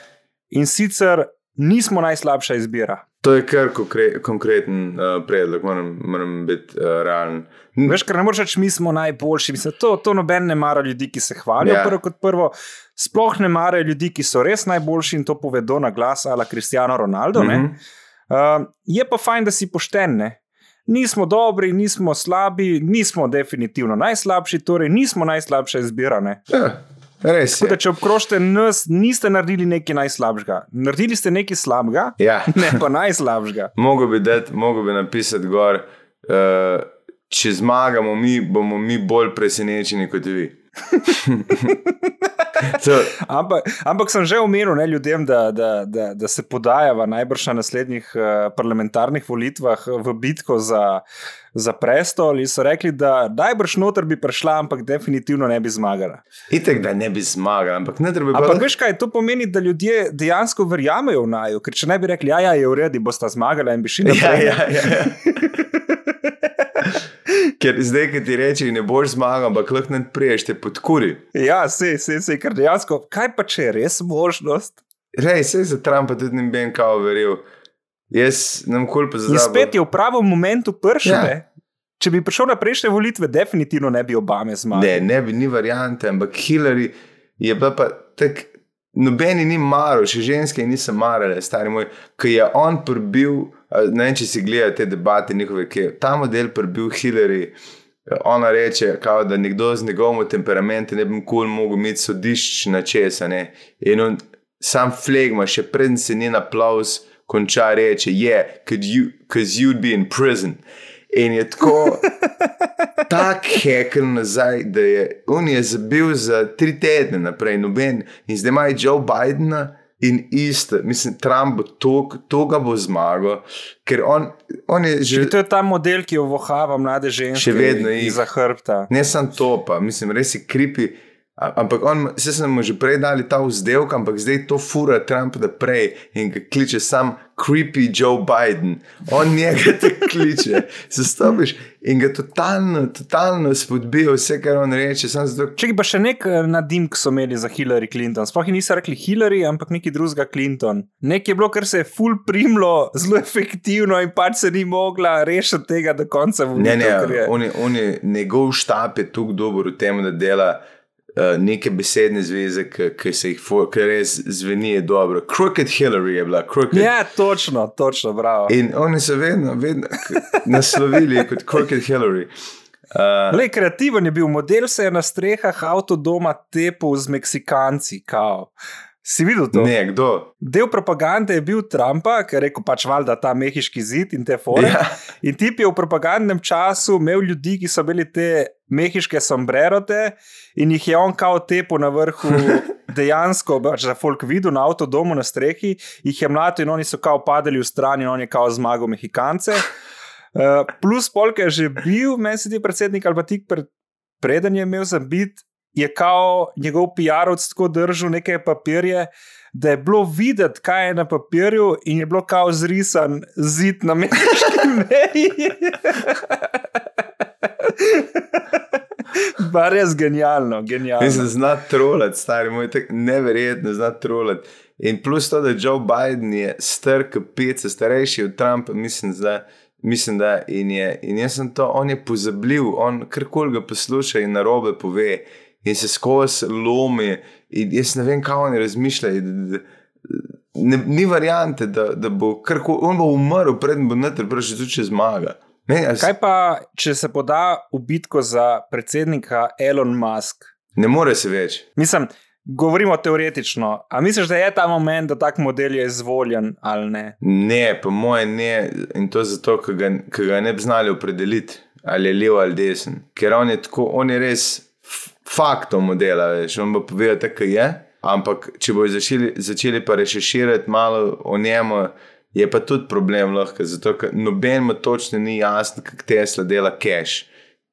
in sicer nismo najslabša izbira. To je kar konkre konkreten uh, predlog, moram, moram biti uh, realen. Veš, ker ne moreš reči, mi smo najboljši. Mislim, to, to noben ne mara ljudi, ki se hvalijo. Ja. Yeah. Prvo kot prvo, sploh ne marajo ljudi, ki so res najboljši in to povedo na glas, ala Cristiano Ronaldo. Mm. -hmm. uh, je pa fajn, da si pošten. Ne? Nismo dobri, nismo slabi, nismo definitivno najslabši, torej nismo najslabša izbira. Ne? Res Tako da, če obkrožite nas, niste naredili nekaj najslabšega. Naredili ste nekaj slabega, Ja. ne pa najslabšega. Mogoče bi, dat- mogel bi napisati gor, uh, če zmagamo mi, bomo mi bolj presenečeni kot vi. to, Ampak, ampak sem že omenil ne, ljudem, da, da, da, da se podajava najbrž na naslednjih uh, parlamentarnih volitvah v bitko za, za prestol. In so rekli, da najbrž noter bi prišla, ampak definitivno ne bi zmagala. itek, da ne bi zmagali, ampak ne treba Ampak veš kaj, to pomeni, da ljudje dejansko verjamejo v naju, ker če ne bi rekli, ja, ja je v redu, bosta zmagala in bi šli Ja, naprej. ja, ja. Ker zdaj, ki ti reče, ne boš zmagal, ampak lahko ne priješ, te podkuri. ja se, se, se, ker dejansko, kaj pa če je res možnost? Rej, se za Trumpa tudi ne bi en kao verjel. Jaz nam In pozabil. spet je v pravem momentu prišel. Ja. Ja. Če bi prišel na prejšnje volitve, definitivno ne bi Obame zmagal. Ne, ne bi, ni variante, ampak Hillary je bila pa tako. Nobeni ni maral, še ženske niso marale, stari moj, ki je on prebil, a, ne vem, če si gledal te debate njihove, ki je ta model prebil Hillary. Ona reče, kao, da nekdo z njegovim temperamentom ne bi nikoli mogel imeti sodišč na česa. Ne? In on sam flegma, še preden se njen aplaus konča, reče: Yeah, because you, you'd be in prison. In je tako, tako hekel nazaj, da je on je zabil za tri tedne naprej, noben. In zdaj ima Joe Bidena in isto, mislim, Trump bo to, to ga bo zmagal, ker on, on je že. Že to je ta model, ki jo vohava mlade ženske. Še vedno jih. Za hrbta. Ne samo to, pa mislim, res je kripi. Ampak on, se mu že prej dali ta vzdelek, ampak zdaj to fura Trump naprej in ga kliče sam creepy Joe Biden. On njega te kliče, se stopiš in ga totalno, totalno spodbija vse, kar on reče. Zato... Če pa še nek nadim, ki so imeli za Hillary Clinton, sploh niso rekli Hillary, ampak neki drugega Clinton. Nek je bilo, kar se je full primlo, zelo efektivno in pač se ni mogla rešiti tega do konca. Ne, ne, on je, on je, njegov štab je tukaj dober v tem, da dela. Uh, neke besedne zveze, ki se jih res zveni dobro. Crooked Hillary je bila. Crooked. Ja, točno, točno, bravo. In oni so vedno, vedno naslovili kot Crooked Hillary. Uh, Le, kreativen je bil model, se je na strehah avtodoma tepel z Meksikanci. Kao. Si videl to? Ne, kdo? Del propagande je bil Trumpa, ki je rekel pač valjda ta mehiški zid in te fore. Ja. In tip je v propagandnem času imel ljudi, ki so bili te mehiške sombrerote in jih je on kao tepo na vrhu. Dejansko, če je folk videl na avtodomu na strehi, jih je mlado in oni so kao padali v stran in on je kao zmagal Mehikance. Uh, plus polk je že bil, meni se ti predsednik ali pa tik pred, preden je imel za bit, je kao njegov PR-ovc tako držal neke papirje, da je bilo videti, kaj je na papirju, in je bilo kao zrisan zid na mehiški meji. Bar je genialno, genialno. Mislim, zna trolati, stari moj, tako neverjetno zna trolati. In plus to, da Joe Biden je star, kapice, starejši od Trumpa, mislim, da. Mislim, da in je, in jaz sem to, on je pozabil, on karkoli ga posluša in na robe pove, in se skozi lomi. Jaz ne vem, kaj oni razmišljajo. Ne, ni variante, da, da bo karkoli, on bo umrl, predtem bo noter, prši tudi če zmaga. Ne, jaz... Kaj pa, če se poda v bitko za predsednika Elon Musk? Ne more se več. Mislim, govorimo teoretično. A misliš, da je ta moment, da tak model je izvoljen ali ne? Ne, po moje ne. In to zato, ker ga, ga ne bi znali opredeliti, ali je levo ali desen. Ker on je, tako, on je res faktom modela, veš, on bo povedal, da je. Ampak, če bojo začeli, začeli pa reširati malo o njemu, je pa tudi problem lahko, zato ker nobenemu točno ni jasno, kako Tesla dela cache.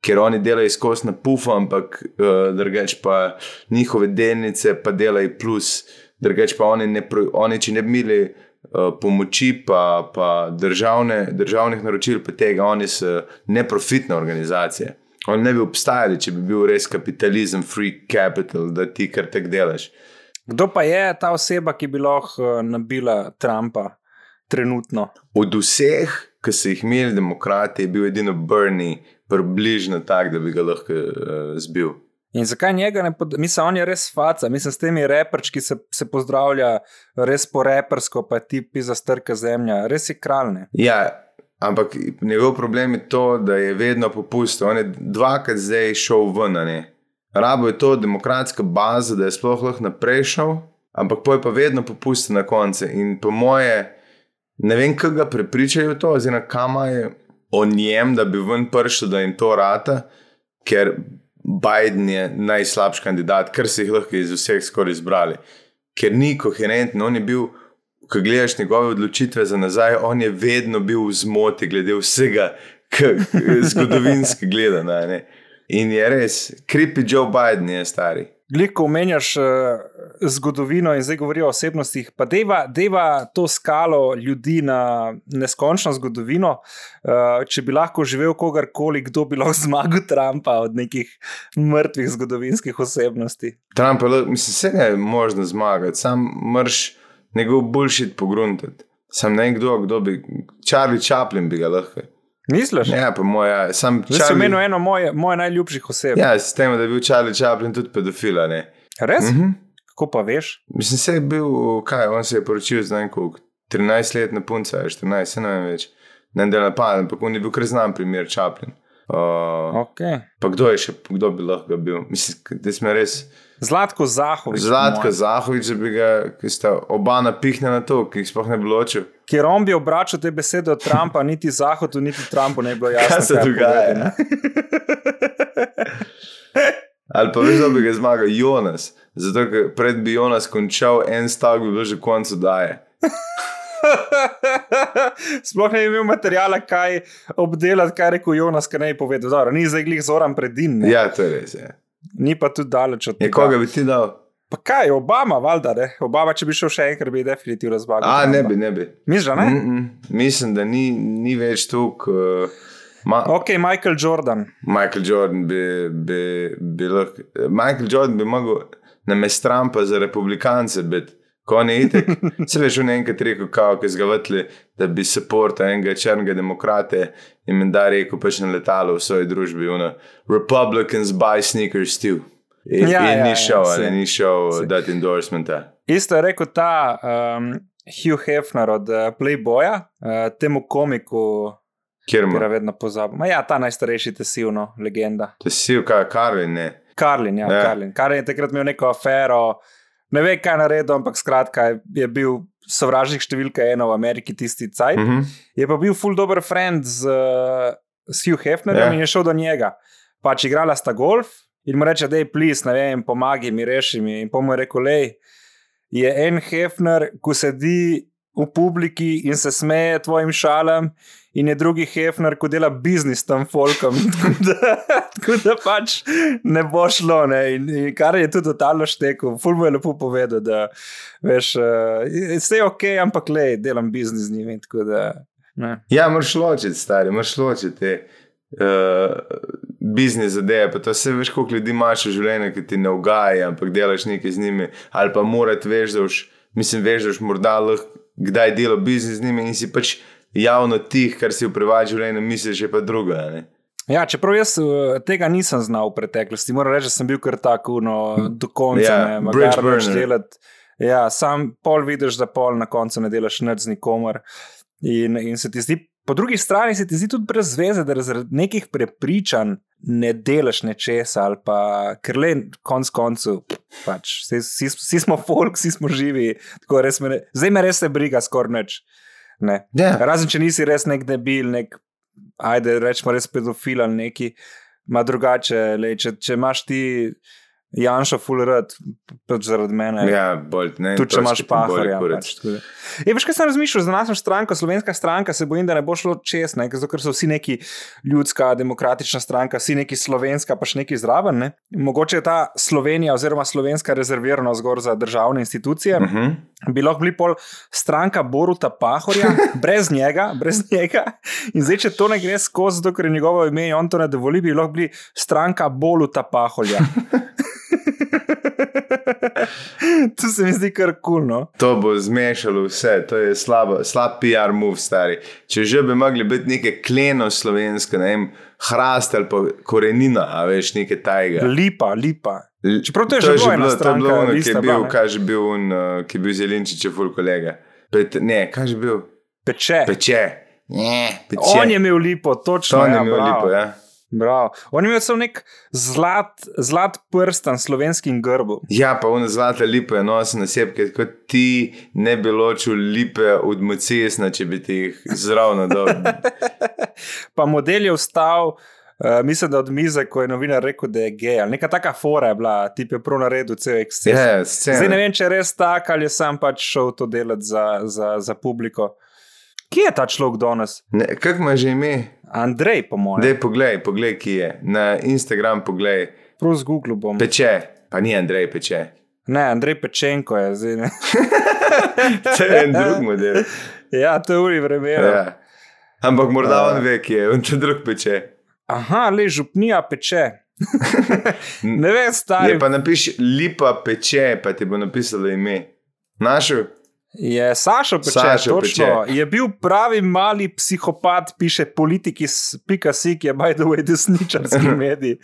Ker oni delajo skozi na pufu, ampak uh, drugač pa njihove delnice pa delajo plus, drugač pa oni, ne, oni če ne bi imeli uh, pomoči, pa, pa državne, državnih naročil, pa tega, oni so neprofitne organizacije. Oni ne bi obstajali, če bi bil res kapitalizem, free capital, da ti kar tek delaš. Kdo pa je ta oseba, ki bi lahko nabila Trumpa trenutno? Od vseh, ki so jih imeli demokrati, je bil edino Bernie, približno tak, da bi ga lahko uh, zbil. In zakaj njega ne podpirajo? Mislim, on je res faca, mislim, s temi reperči, ki se, se pozdravlja res po repersko, pa ti pisa strka zemlja, res je kralne. Ja, ampak njegov problem je to, da je vedno popustil. On je dvakrat zdaj šel ven. Rabo je to demokratska baza, da je sploh lahko naprej šel, ampak poj pa vedno popustil na koncu. In po moje, ne vem, kaj ga prepričajo to, oziroma kam je o njem, da bi ven prišel, da jim to rata, ker Biden je najslabši kandidat, kar se jih lahko iz vseh skoraj izbrali. Ker ni koherenten, on je bil, ko gledaš njegove odločitve za nazaj, on je vedno bil v zmoti glede vsega, zgodovinski gledano. In je res, kripi Joe Biden je stari. Gliko omenjaš uh, zgodovino in zdaj govorijo o osebnostih, pa deva, deva to skalo ljudi na neskončno zgodovino. Uh, če bi lahko živel kogarkoli, kdo bi lahko zmagal Trumpa od nekih mrtvih zgodovinskih osebnosti. Trump, mislim, vse je možno zmagati, sam mrš njegov boljši pogruntati. Sam ne kdo, bi, Charlie Chaplin bi ga lahko. Misliš? Ja, po mojem, sam Charlie... sem imel eno moje, moje najljubših oseb. Ja, s tem, da je bil Charlie Chaplin tudi pedofil. Res? Mm -hmm. Kako pa veš? Mislim, se je bil, kaj, on se je poročil z nekom 13 let na punca, 14, se ne vem več. Ne da napadem, ampak on je bil kar znan primer Chaplin. Uh, Okay. pa kdo je še, kdo bi lahko bil? Mislim, da smo res. Zlatko Zahovič. Zlatka Zahovič, da bi ga, ki sta oba napihnjena na to, ki jih sploh ne bi ločil. Ker on bi obračal te besede od Trumpa, niti Zahodu, niti Trumpu ne bi bilo jasno. Kaj se dogaja? povede, ne. Ali pa veš, da bi ga zmagal Jonas, zato ker pred bi Jonas končal en stavek, bi bil že konec daje. Sploh ne bi imel materijala, kaj obdelati, kaj rekel Jonas, kaj ne bi povedal. Dobro, ni zdaj glih zoran predin, ne. Ja, to je res. Je. ni pa tudi daleč od Je, tega. koga bi ti dal? Pa kaj, Obama, valjda, ne? Obama, če bi šel še enkrat, bi definitivno zmagal. A, ne bi, ne bi. Misliš, da ne? Mm -mm. Mislim, da ni, ni več tukaj. Uh, ma, Ok, Michael Jordan. Michael Jordan bi, bi, bi lahko. Michael Jordan bi mogel na mestu Trumpa za republikance biti. Ko ne itek, se veš, v enkrat rekel, kao, ki zgavatli, da bi supporta enega črnega demokrate in mi da rekel, pač na letalo v svoji družbi, ono, Republicans buy sneakers too. In, Ja, in ja, ni ja, šel, saj. ali ni šel dati endorsementa. Isto je rekel ta um, Hugh Hefner od uh, Playboya, uh, temu komiku, Kjer ima? vedno pozabim. Ja, ta najstarejši tesivno legenda. To si v kaj, Karlin, ne. Karlin, ja, Ja. ja. Karlin. Karlin je takrat imel neko afero, ne ve, kaj naredil, ampak skratka je- je bil sovražnik številka ena v Ameriki tisti cajt. Mm -hmm. Je pa bil full dober friend z, uh, s Hugh Hefnerjem Ja. in je šel do njega. Pač igrala sta golf in mu reče, da je plis, ne vem, pomagi mi, reši mi. In pa mu je rekel, lej, je en Hefner, ko sedi v publiki in se smeje tvojim šalam. In je drugi Hefner, ko dela biznis tam folkom. Tako da, tako da pač ne bo šlo. Ne? In, in kar je tudi totalno štekel, ful mu je lepo povedal, da veš, uh, vse je ok, ampak le, delam biznis z njimi. Da, ne. Ja, moraš ločiti, stari, moraš ločiti uh, biznis zadeve. Pa to vse veš, koliko ljudi imaš v življenju, ki ti ne ugaja, ampak delaš nekaj z njimi. Ali pa moraš veš, da už, mislim, veš, da už morda lahko kdaj delo biznis z njimi in si pač javno tih, kar si v privatnem življenju misliš, je pa druga. Ne? Ja, čeprav jaz uh, tega nisem znal v preteklosti, moram reči, da sem bil kar tako no, do konca. Ja, ne, burner. delati. Ja, sam pol vidiš, da pol na koncu ne delaš nič z nikomer. In, in se ti zdi, po drugi strani se ti zdi tudi brez veze, da zaradi nekih prepričanj ne delaš nečesa ali pa ker le konc koncev. Pač, vsi, smo folk, vsi smo živi, tako res me ne, zdaj me res ne briga skoraj nič. Ne. Ja. Razen če nisi res nek debil, nek, ajde, rečemo res pedofil ali neki, ima drugače. Lej, če, če imaš ti Janša fulerat, pač zaradi mene. Ja, bolj ne. Tudi če imaš paharja. pač. Pač, da. je, veš, kaj sem razmišljal za našo stranko, slovenska stranka, se bojim, da ne bo šlo čez, ne, zato ker so vsi neki ljudska, demokratična stranka, vsi neki slovenska, pa še neki zraven. Ne. Mogoče je ta Slovenija oziroma slovenska rezervirana zgolj za državne institucije. Uh -huh. bi lahko bili pol stranka Boruta Pahorja, brez njega, brez njega. In zdaj, če to ne gre skozi, ker je njegovo ime in on to ne dovoli, bi lahko bili stranka Boluta Pahorja. to se mi zdi kar kulno. No? To bo zmešalo vse, to je slabo, slab PR move, stari. Če že bi mogli biti neke kleno slovenske, ne vem, hrast ali pa korenina, a veš, nekaj tajega. Lipa, lipa. Čeprav to je že bilo ena to je stranka, bilo ono, ki je bil, kaj je že bil, un, uh, ki je bil Zelinčič, ful kolega. Pet, ne, kaj je že bil? Peče. Peče. Ne, peče. On je imel lipo, točno. On je ja, imel bravo. lipo, ja. Bravo. On je imel samo nek zlat, zlat prstan s slovenskim grbom. Ja, pa ono zlata lipa je nosil na sebi, kot ti ne bi ločil lipe od mocesna, če bi ti jih zravno dal. Pa model je vstal, uh, mislim, da od mize, ko je novinar rekel, da je gej. Neka taka fora je bila, tip je prav naredil cel eksces. Ja, Zdaj ne vem, če je res tak ali je sam pač šel to delati za, za, za publiko. Kje je ta človek danes? Ne, Kako ima že ime? Andrej, po mojem. Dej poglej, poglej, ki je. Na Instagram poglej. Prav z Google bom. Peče, pa ni Andrej Peče. Ne, Andrej Pečenko je zdaj. Ne? To je en drug model. ja, to je uri vremena. Ja. Ampak morda Ja. on ve, ki je, on te drug peče. Aha, le župnija peče. ne vem, stari. Je pa napiši lipa peče, pa ti bo napisalo ime. Našel? Je Sašo Peče, Sašo točno. Peče. Je bil pravi mali psihopat, piše politik iz Pika.si, ki je by the way desničarski medij.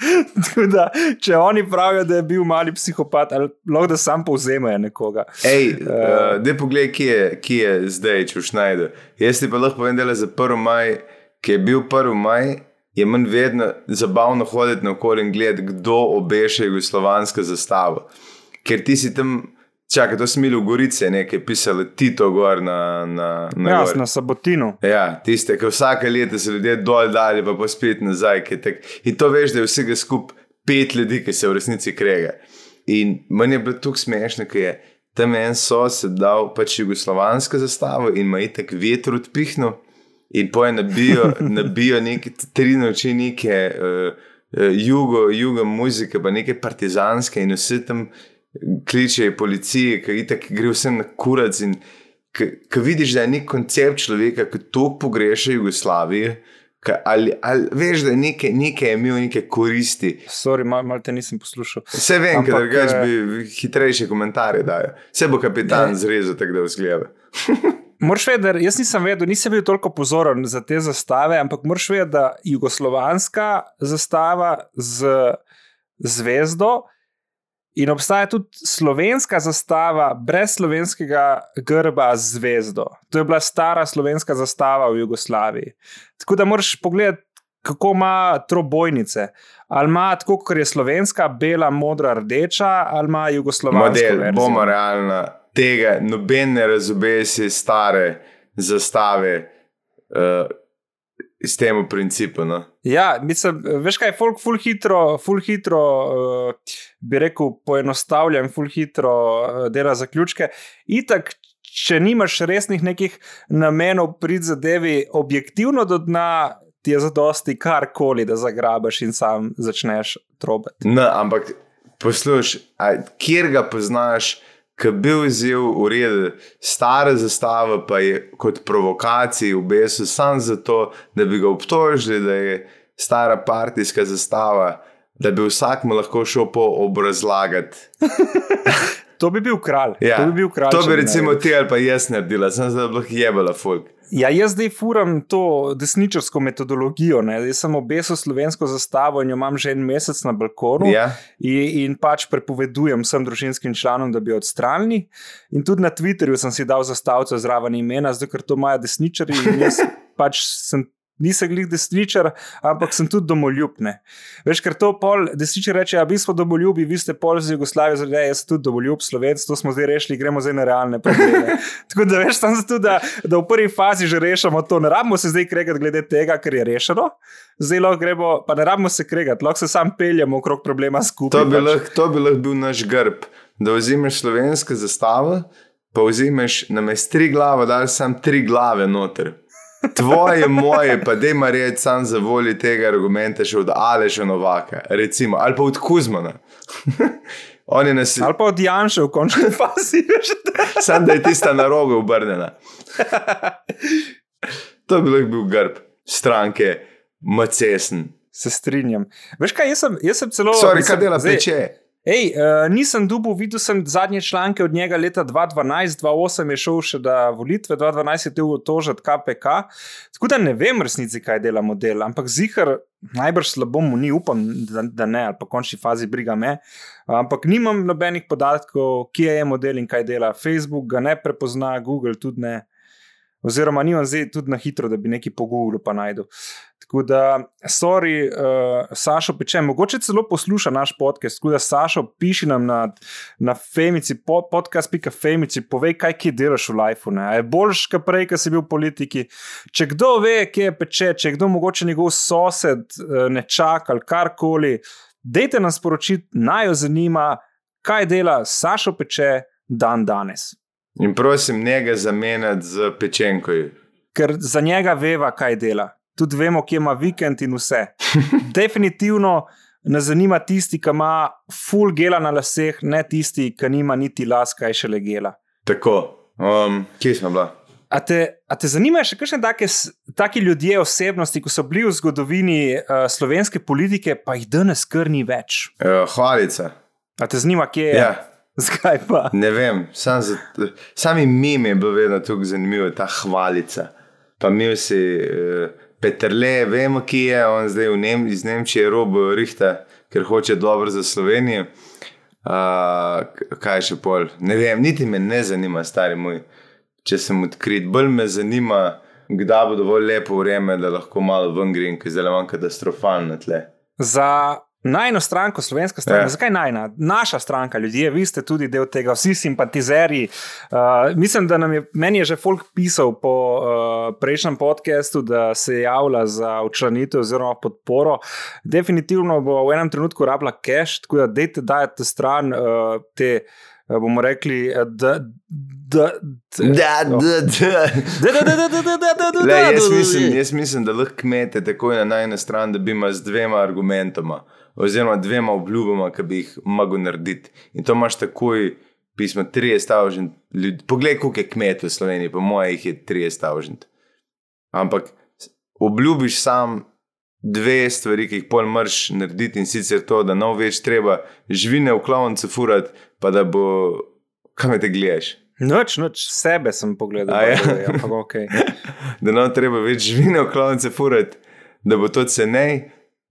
Da, če oni pravijo, da je bil mali psihopat, ali lahko da sam povzemajo nekoga. Ej, uh, dej poglej, ki je, ki je zdaj, če už najde. Jaz ti pa lahko povem, da je za 1. maj, ki je bil 1. maj, je manj vedno zabavno hoditi naokoli in gledati, kdo obeša jugoslovansko zastavo. Ker ti si tam, čakaj, to smo imeli v Gorici, nekaj pisali Tito gor na, na, na, Ja, gor. na sabotinu. Ja, tiste, ki vsake leto se ljudje dol dali, pa pa spet nazaj. Tak, in to veš, da je vsega skupaj pet ljudi, ki se v resnici krega. In meni je bilo tukaj smešno, ker je tam en sosed dal pač jugoslovansko zastavo in ima itek veter odpihnil. In poje nabijo, nabijo neke tri noči, neke uh, uh, jugo, jugo muzike, pa neke partizanske, in vse tam kličejo policije, ki itak gre vsem na kurac. In ko vidiš, da je nek koncept človeka, ki tako pogreša Jugoslavijo, ali, ali veš, da je nekaj, nekaj imel neke koristi. Sorry, malo mal te nisem poslušal. Vse vem, ker drugač eh, bi hitrejše komentarje dajal. Vse bo kapitan Ne. zrezal, tako da vzgleda. Moraš vedeti, jaz nisem vedel, nisem bil toliko pozoren za te zastave, ampak moraš vedeti, da jugoslovanska zastava z zvezdo in obstaja tudi slovenska zastava brez slovenskega grba z zvezdo. To je bila stara slovenska zastava v Jugoslaviji. Tako da moraš pogledati, kako ima trobojnice. Ali ima tako, kot je slovenska, bela, modra, rdeča, ali ima jugoslovanska. Model, verzijo. bomo realna. Tega noben ne razobesi stare zastave uh, s tem principom. No? Ja, mislim, veš kaj, folk ful hitro, ful hitro uh, bi rekel, poenostavlja in ful hitro uh, dela zaključke. Itak, če nimaš resnih nekih namenov pri zadevi, objektivno do dna, ti je zadosti karkoli, da zagrabaš in sam začneš trobati. No, ampak poslušaj, kjer ga poznaš, ki bi vzel v redu stare zastave, pa je kot provokacijo v besu, samo zato, da bi ga obtožili, da je stara partijska zastava, da bi vsak mu lahko šel po obrazlagati. To bi bil kralj. Ja, to bi, bil kralj to bi recimo ti ali pa jaz naredila, sem zdaj lahko jebala folk. Ja, jaz zdaj furam to desničarsko metodologijo. Ne? Jaz sem obesil slovensko zastavo in jo imam že en mesec na balkonu. Ja? In, in pač prepovedujem vsem družinskim članom, da bi jo odstranili. In tudi na Twitterju sem si dal zastavico zraven imena, zato ker to imajo desničari. jaz pač sem, nisem glih desničar, ampak sem tudi domoljub. Ne. Veš, ker to pol desničar reče, a vi smo domoljubi, vi ste pol z Jugoslavijo, zdaj jaz sem tudi domoljub, slovenc, to smo zdaj rešili, gremo zdaj na realne probleme. Tako da veš, tam zato, da, da v prvi fazi že rešimo to, ne rabimo se zdaj kregati glede tega, ker je rešeno. Zdaj lahko gremo, pa ne rabimo se kregati, lahko se sam peljemo okrog problema skupaj. To bi, pač. lahko, bi lahko bil naš grb, da vzameš slovenske zastave, pa vzameš na mestu tri glave, da sam tri glave noter. Tvoje, moje, pa da ima reči sam za voljo tega argumenta še od Aleša Novaka, recimo, ali pa od Kuzmana. On je nas, Ali pa od Janša v končni fazi. veš. sam da je tista na rogu obrnjena. To bi lahko bil grb stranke, macesen. Se strinjam. Veš kaj, jaz sem, jaz sem celo. Sorry, kaj dela zdaj- peče? Ej, uh, nisem dubov, videl sem zadnje članke od njega leta 2012, 2008 je šel še na volitve, 2012 je bil tožen KPK. Tako da ne vem resnici, kaj dela model, ampak zihar najbrž slabo mu ni, upam, da, da ne, ali pa v končni fazi briga me. Ampak nimam nobenih podatkov, kje je model in kaj dela. Facebook ga ne prepozna, Google tudi ne. Oziroma, nimam zdaj tudi na hitro, da bi nekaj po Googlu pa najdel. Tako da, sorry, uh, Sašo peče, mogoče celo posluša naš podcast. Tako da, Sašo, piši nam na, na Femici, po, podcast.femici, povej, kaj ki delaš v lifeu. Je boljš, kot prej, ko si bil v politiki. Če kdo ve, kje je peče, če kdo mogoče njegov sosed, uh, ne čaka ali karkoli, dejte nam sporočiti, naj jo zanima, kaj dela Sašo peče dan danes. In prosim, njega zamenjati z pečenko. ker za njega veva, kaj dela. Tudi vemo, kje ima vikend in vse. Definitivno nas zanima tisti, ki ima full gela na laseh, ne tisti, ki nima niti las, kaj še le gela. Tako, um, kje smo bila? A te, a te zanimajo še kakšne take, taki ljudje, osebnosti, ki so bili v zgodovini uh, slovenske politike, pa jih danes kar ni več? Uh, hvalica. A te zanima, kje je? Ja, Zakaj pa? ne vem, sam za, sami mimi je bilo vedno tako zanimivo, ta hvalica. Pa mi si uh, Petrle, vemo, ki je, on zdaj v Nem iz Nemčije robo rihta, ker hoče dobro za Slovenijo. Uh, kaj še pol? Ne vem, niti me ne zanima, stari moj, če sem odkrit. Bolj me zanima, kdaj bo dovolj lepo vreme, da lahko malo ven grem, ker je zelo manj katastrofalno tle. Za najno stranko, slovenska stranka, Ja. ja. zakaj najna? Naša stranka, ljudje, vi ste tudi del tega, vsi simpatizerji. Uh, mislim, da nam je, meni je že folk pisal po uh, prejšnjem podkastu, da se je javila za učlanitev oziroma podporo. Definitivno bo v enem trenutku rabila cache, tako da dejte dajati stran uh, te. eh, bomo rekli, eh, da. da, Da, no. da, da. Da, da, da, da, da, da, da, da, Le, da, jaz, da, mislim, da. jaz mislim, da lahko kmete takoj na najne stran, da bi imel z dvema argumentoma, oziroma dvema obljubama, ki bi jih mogel narediti. In to imaš takoj, pismo 30 tavžent ljudi. Poglej, koliko je kmetov v Sloveniji, po mojih je 30 tavžent. Ampak obljubiš sam dve stvari, ki jih pol mrš narediti in sicer to, da nov več treba živine v klovnice furati, pa da bo, kam te gledaš. Noč, noč sebe sem pogledal. Ja? ampak okej. da nam treba več živine v klovnice furati, da bo to cenej,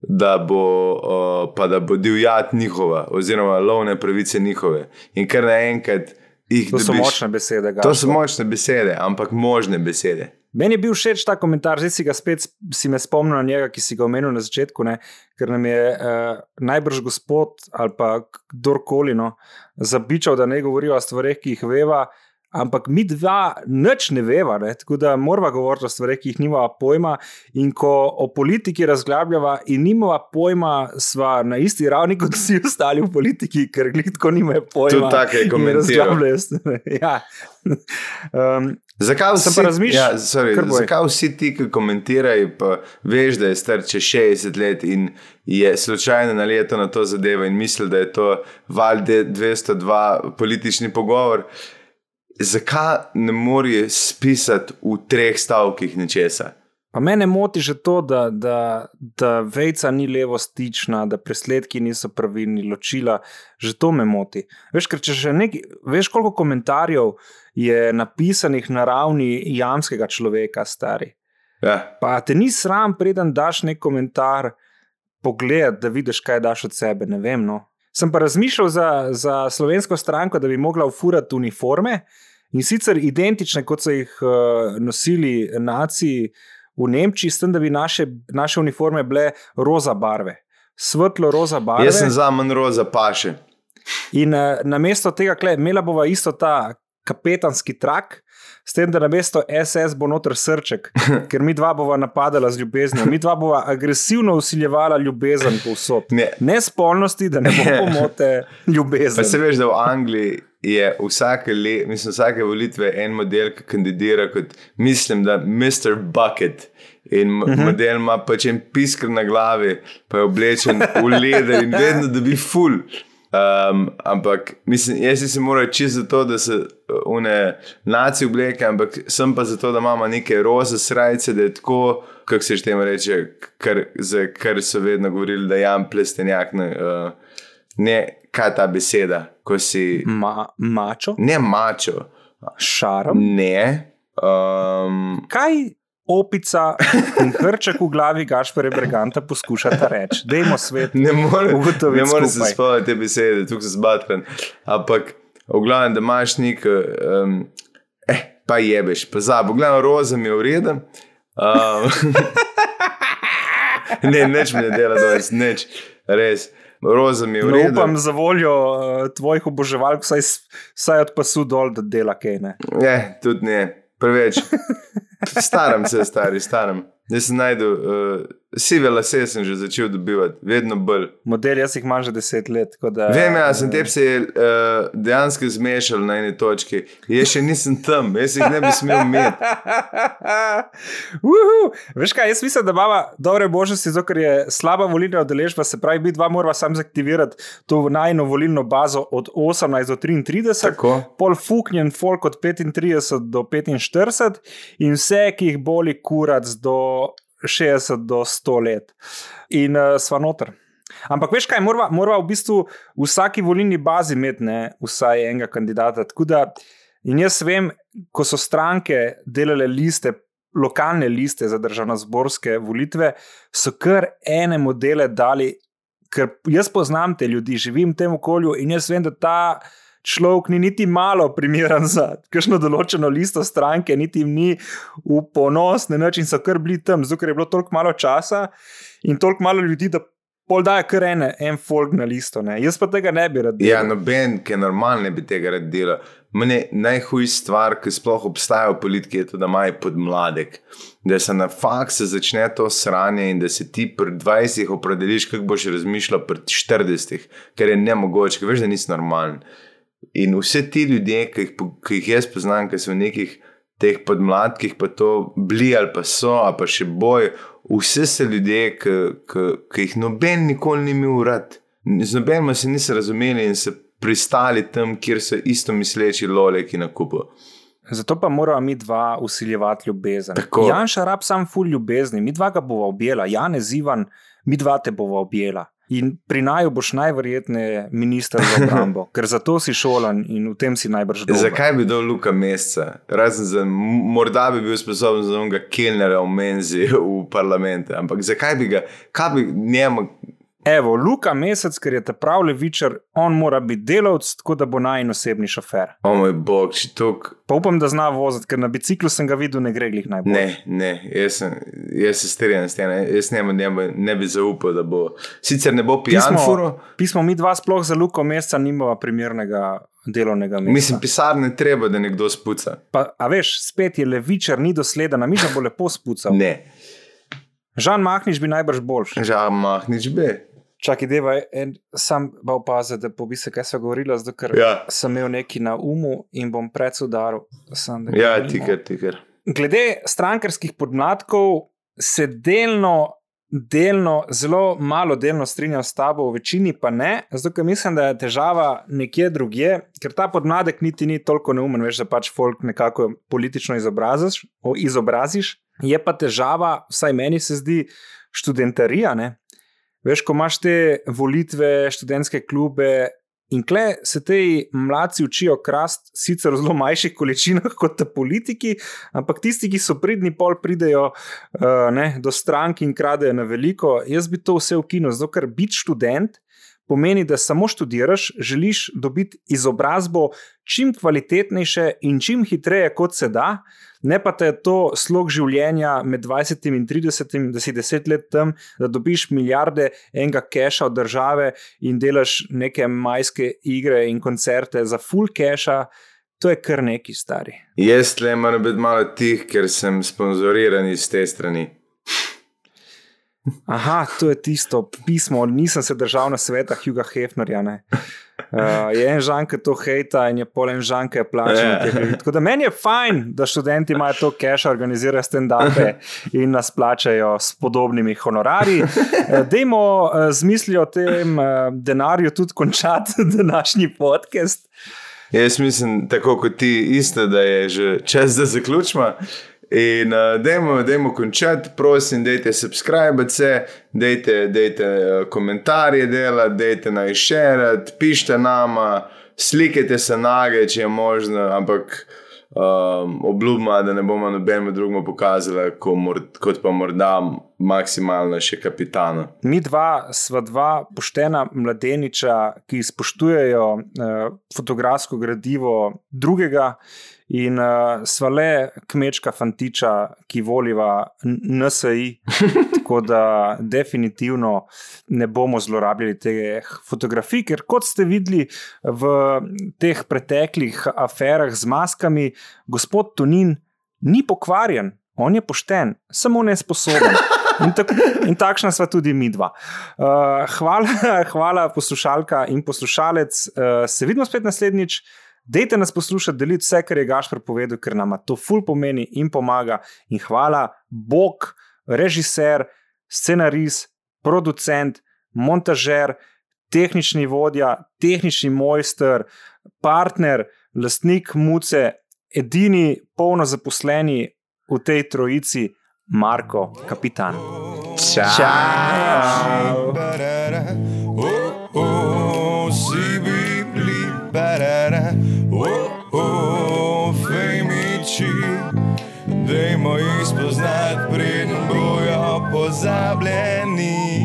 da bo, uh, pa da bo divjad njihova, oziroma lovne pravice njihove. In kar naenkrat jih To so dobiš. močne besede. To Gašper. so močne besede, ampak možne besede. Meni je bil všeč ta komentar, zdaj si ga spet si me spomnil na njega, ki si ga omenil na začetku, ne? ker nam je uh, najbrž gospod ali pa kdorkoli no, zabičal, da ne govorijo o stvareh, ki jih veva. Ampak mi dva nič ne veva, ne? tako da moramo govoriti o stvareh, ki jih nimamo pojma. In ko o politiki razglabljava in nimamo pojma, sva na isti ravni kot vsi ostali v politiki, ker glitko nimajo pojma. Tudi tako je in komentiral. razglabljajo. Ja. Um, Zakaj vsi, ja, sorry, zakaj vsi ti, ki komentirajo, pa veš, da je star čez 60 let in je slučajno naletel na to zadevo in misli, da je to valjde 202 politični pogovor, zakaj ne more spisati v treh stavkih nečesa? Pa mene moti že to, da, da, da vejca ni levo stična, da presledki niso pravilni, ločila. Že to me moti. Veš, ker če že nekaj, veš, koliko komentarjev je napisanih na ravni jamskega človeka, stari. Ja. Pa te ni sram, preden daš nek komentar, pogled, da vidiš, kaj daš od sebe. Ne vem. No. Sem pa razmišljal za, za slovensko stranko, da bi mogla ufurati uniforme in sicer identične, kot so jih uh, nosili naciji v Nemčiji, s tem, da bi naše, naše uniforme bile roza barve. Svetlo roza barve. Jaz sem za manj roza paše. In uh, namesto tega, kle, imela bova isto ta kapetanski trak, s tem, da namesto SS bo noter srček, ker mi dva bova napadala z ljubeznijo, mi dva bova agresivno usiljevala ljubezen povsod. Ne. Ne spolnosti, da ne bo pomote ljubezen. Pa se veš, da v Angliji je vsake, le, mislim, vsake volitve en model, ki kandidira kot, mislim, da Mr. Bucket. In uh -huh. model ima pač en piskr na glavi, pa je oblečen v leder in vedno dobi ful. Um, ampak mislim, jaz si moral čisto zato, da se une nacije obleke, ampak sem pa zato, da imamo neke roze srajce, da je tako, kako se že temu reče, kar, za kar so vedno govorili, da je jam plestenjak. Ne, uh, ne, kaj ta beseda, ko si. Ma, mačo, Ne mačo, šarom. ne. Um, Kaj opica in hrček v glavi Gašpore Breganta poskušata reči? Dajmo svet. ne morem morem se spomniti te besede, tukaj sem zbatran. Ampak, v glavnem, da imaš nek, um, eh, pa jebeš, pa za, v glavnem, roza mi je ureden. Um, ne, neč mi ne dela, da je neč, res. Roza mi je No, ureden. upam za voljo uh, tvojih oboževalk, vsaj, vsaj od pasu dol, da dela kaj. Ne? Ne, tudi ne, preveč. Staram se, stari, staram. Jaz sem najdel, uh, sive lase sem že začel dobivati, vedno bolj. Model jaz jih imam že deset let. Da, Vem, ja, sem te se uh, dejansko zmešal na eni točki. Jaz še nisem tam, jaz jih ne bi smel imeti. Uhu. Veš kaj, jaz mislim, da imamo dobre možnosti, zato ker je slaba volilna udeležba, se pravi, mi dva morava sam zaktivirati to najno volilno bazo od 18 do 33. Tako. Pol fuknjen folk od 35 do 45 in vse, ki jih boli kurac do 60 do 100 let. In uh, sva noter. Ampak veš kaj, morava, morava v bistvu v vsaki volilni bazi imeti ne, vsaj enega kandidata. Tako da, in jaz vem, ko so stranke delale liste, lokalne liste za državno-zborske volitve, so kar ene modele dali, ker jaz poznam te ljudi, živim v tem okolju in jaz vem, da ta človek ni niti malo primeren za kakšno določeno listo stranke, niti jim ni v ponos, na način so kar bili tam, zato je bilo toliko malo časa in toliko malo ljudi, da pol daje kar ene, en folk na listo. Ne. Jaz pa tega ne bi rad. Ja, delal. noben, ki je normalen, ne bi tega rad delal. Mene najhujša stvar, ki sploh obstaja v politiki, je to, da imajo podmladek. Da se na faksu začne to sranje in da se ti pri 20 opredeliš, kako boš razmišljal pri 40, ker je ne mogoče, ker veš, da nisi normalen. In vse ti ljudje, ki jih, ki jih jaz poznam, ki so v nekih teh podmladkih, pa to bili ali pa so, ali pa še boj, vse so ljudje, ki, ki, ki jih noben nikoli ni imel rad. Z nobenim se niso razumeli in se pristali tam, kjer so isto misleči loleki na kupu. Zato pa moramo mi dva usiljevati ljubezen. Tako. Janša rab sam ful ljubezni, mi dva ga bova objela, Janez Ivan, mi dva te bova objela. In pri naju boš najverjetneje minister za obrambo, ker za to si šolan in v tem si najbrž dober. Zakaj bi dal Luka meseca? Razen za, morda bi bil sposoben za onega Kelnera v menzi v parlamentu, ampak zakaj bi ga, kaj bi njemu, Evo, Luka Mesec, ker je ta prav levičar, on mora biti delavc, tako da bo naj osebni šofer. o moj bog, če tok. Pa upam, da zna voziti, ker na biciklu sem ga videl, ne gre glih najbolj. Ne, ne, jaz, sem, jaz se strinjam s tem, jaz njemu ne, bi- ne bi zaupal, da bo. Sicer ne bo pijan, furo, pismo, pismo mi dva sploh za Luko Meseca nimava primernega delovnega mesta. mislim, pisarne treba, da nekdo spuca. Pa, a veš, spet je levičar, ni dosleden, a mi ga bo lepo spucal. Ne, Žan Mahniš bi najbrž boljši. žal mah, nič be. Čakaj, deva, en, sam pa opazil, da pobi se, kaj govorila, zato ker Ja. sem imel neki na umu in bom predsudaril. Sem, Ja, nimam. tikar, tikar. Glede strankarskih podmladkov se delno, delno, zelo malo delno strinjam s tabo, v večini pa ne, zato ker mislim, da je težava nekje drugje, ker ta podmladek niti ni toliko neumen, veš, da pač folk nekako politično izobraziš, izobraziš. Je pa težava, vsaj meni se zdi, študentarija. Ne? Veš, ko imaš te volitve, študentske klube. In kle se ti mladci učijo krast, sicer v zelo majhnih količinah kot ta politiki, ampak tisti, ki so pridni, pol pridejo uh, ne, do strank in kradejo na veliko. Jaz bi to vse zato ker biti študent pomeni, da samo študiraš, želiš dobiti izobrazbo čim kvalitetnejše in čim hitreje, kot se da, ne pa te to slog življenja med 20 in 30, da si 10 let tam, da dobiš milijarde enega keša od države in delaš neke majske igre in koncerte za full keša. To je kar neki stari. Jaz le moram biti malo tih, ker sem sponzoriran iz te strani. Aha, to je tisto pismo, nisem se držal na svetah Juga Hefnerja. ne. Uh, je en žan, ki to hejta, in je pol en žan, ki je plačen. Ja. Yeah. Tako da meni je fajn, da študenti imajo to cache, organizirajo stand-upe in nas plačajo s podobnimi honorarji. Uh, Dajmo uh, z mislijo o tem uh, denarju tudi končati današnji podcast. Jaz mislim, tako kot ti, isto, da je že čas, da zaključimo. In uh, dajmo, dajmo končati, prosim, dajte subscribe, se, dajte, dajte uh, komentarje delati, dajte naj šerati, pišite nama, slikajte se nage, če je možno, ampak um, obljubima, da ne bomo nobenemu drugemu pokazali, ko kot pa morda maksimalno še kapitana. Mi dva sva dva poštena mladeniča, ki spoštujejo uh, fotografsko gradivo drugega, in uh, sva le kmečka fantiča, ki voliva N- NSI. Tako da definitivno ne bomo zlorabljali teh fotografij, ker kot ste videli v teh preteklih aferah z maskami, gospod Tunin ni pokvarjen, on je pošten, samo nesposoben. In, tak, in takšna sva tudi mi dva. Uh, hvala, hvala, poslušalka in poslušalec. Uh, se vidimo spet naslednjič. Dajte nas poslušati, deliti vse, kar je Gašpor povedal, ker nam to ful pomeni in pomaga. In hvala, Bog, režiser, scenarist, producent, montažer, tehnični vodja, tehnični mojster, partner, lastnik muce, edini polno zaposleni v tej trojici, Marko, kapitan. Ciao. Ba-da-da. moramo jih spoznati, preden bojo pozabljeni.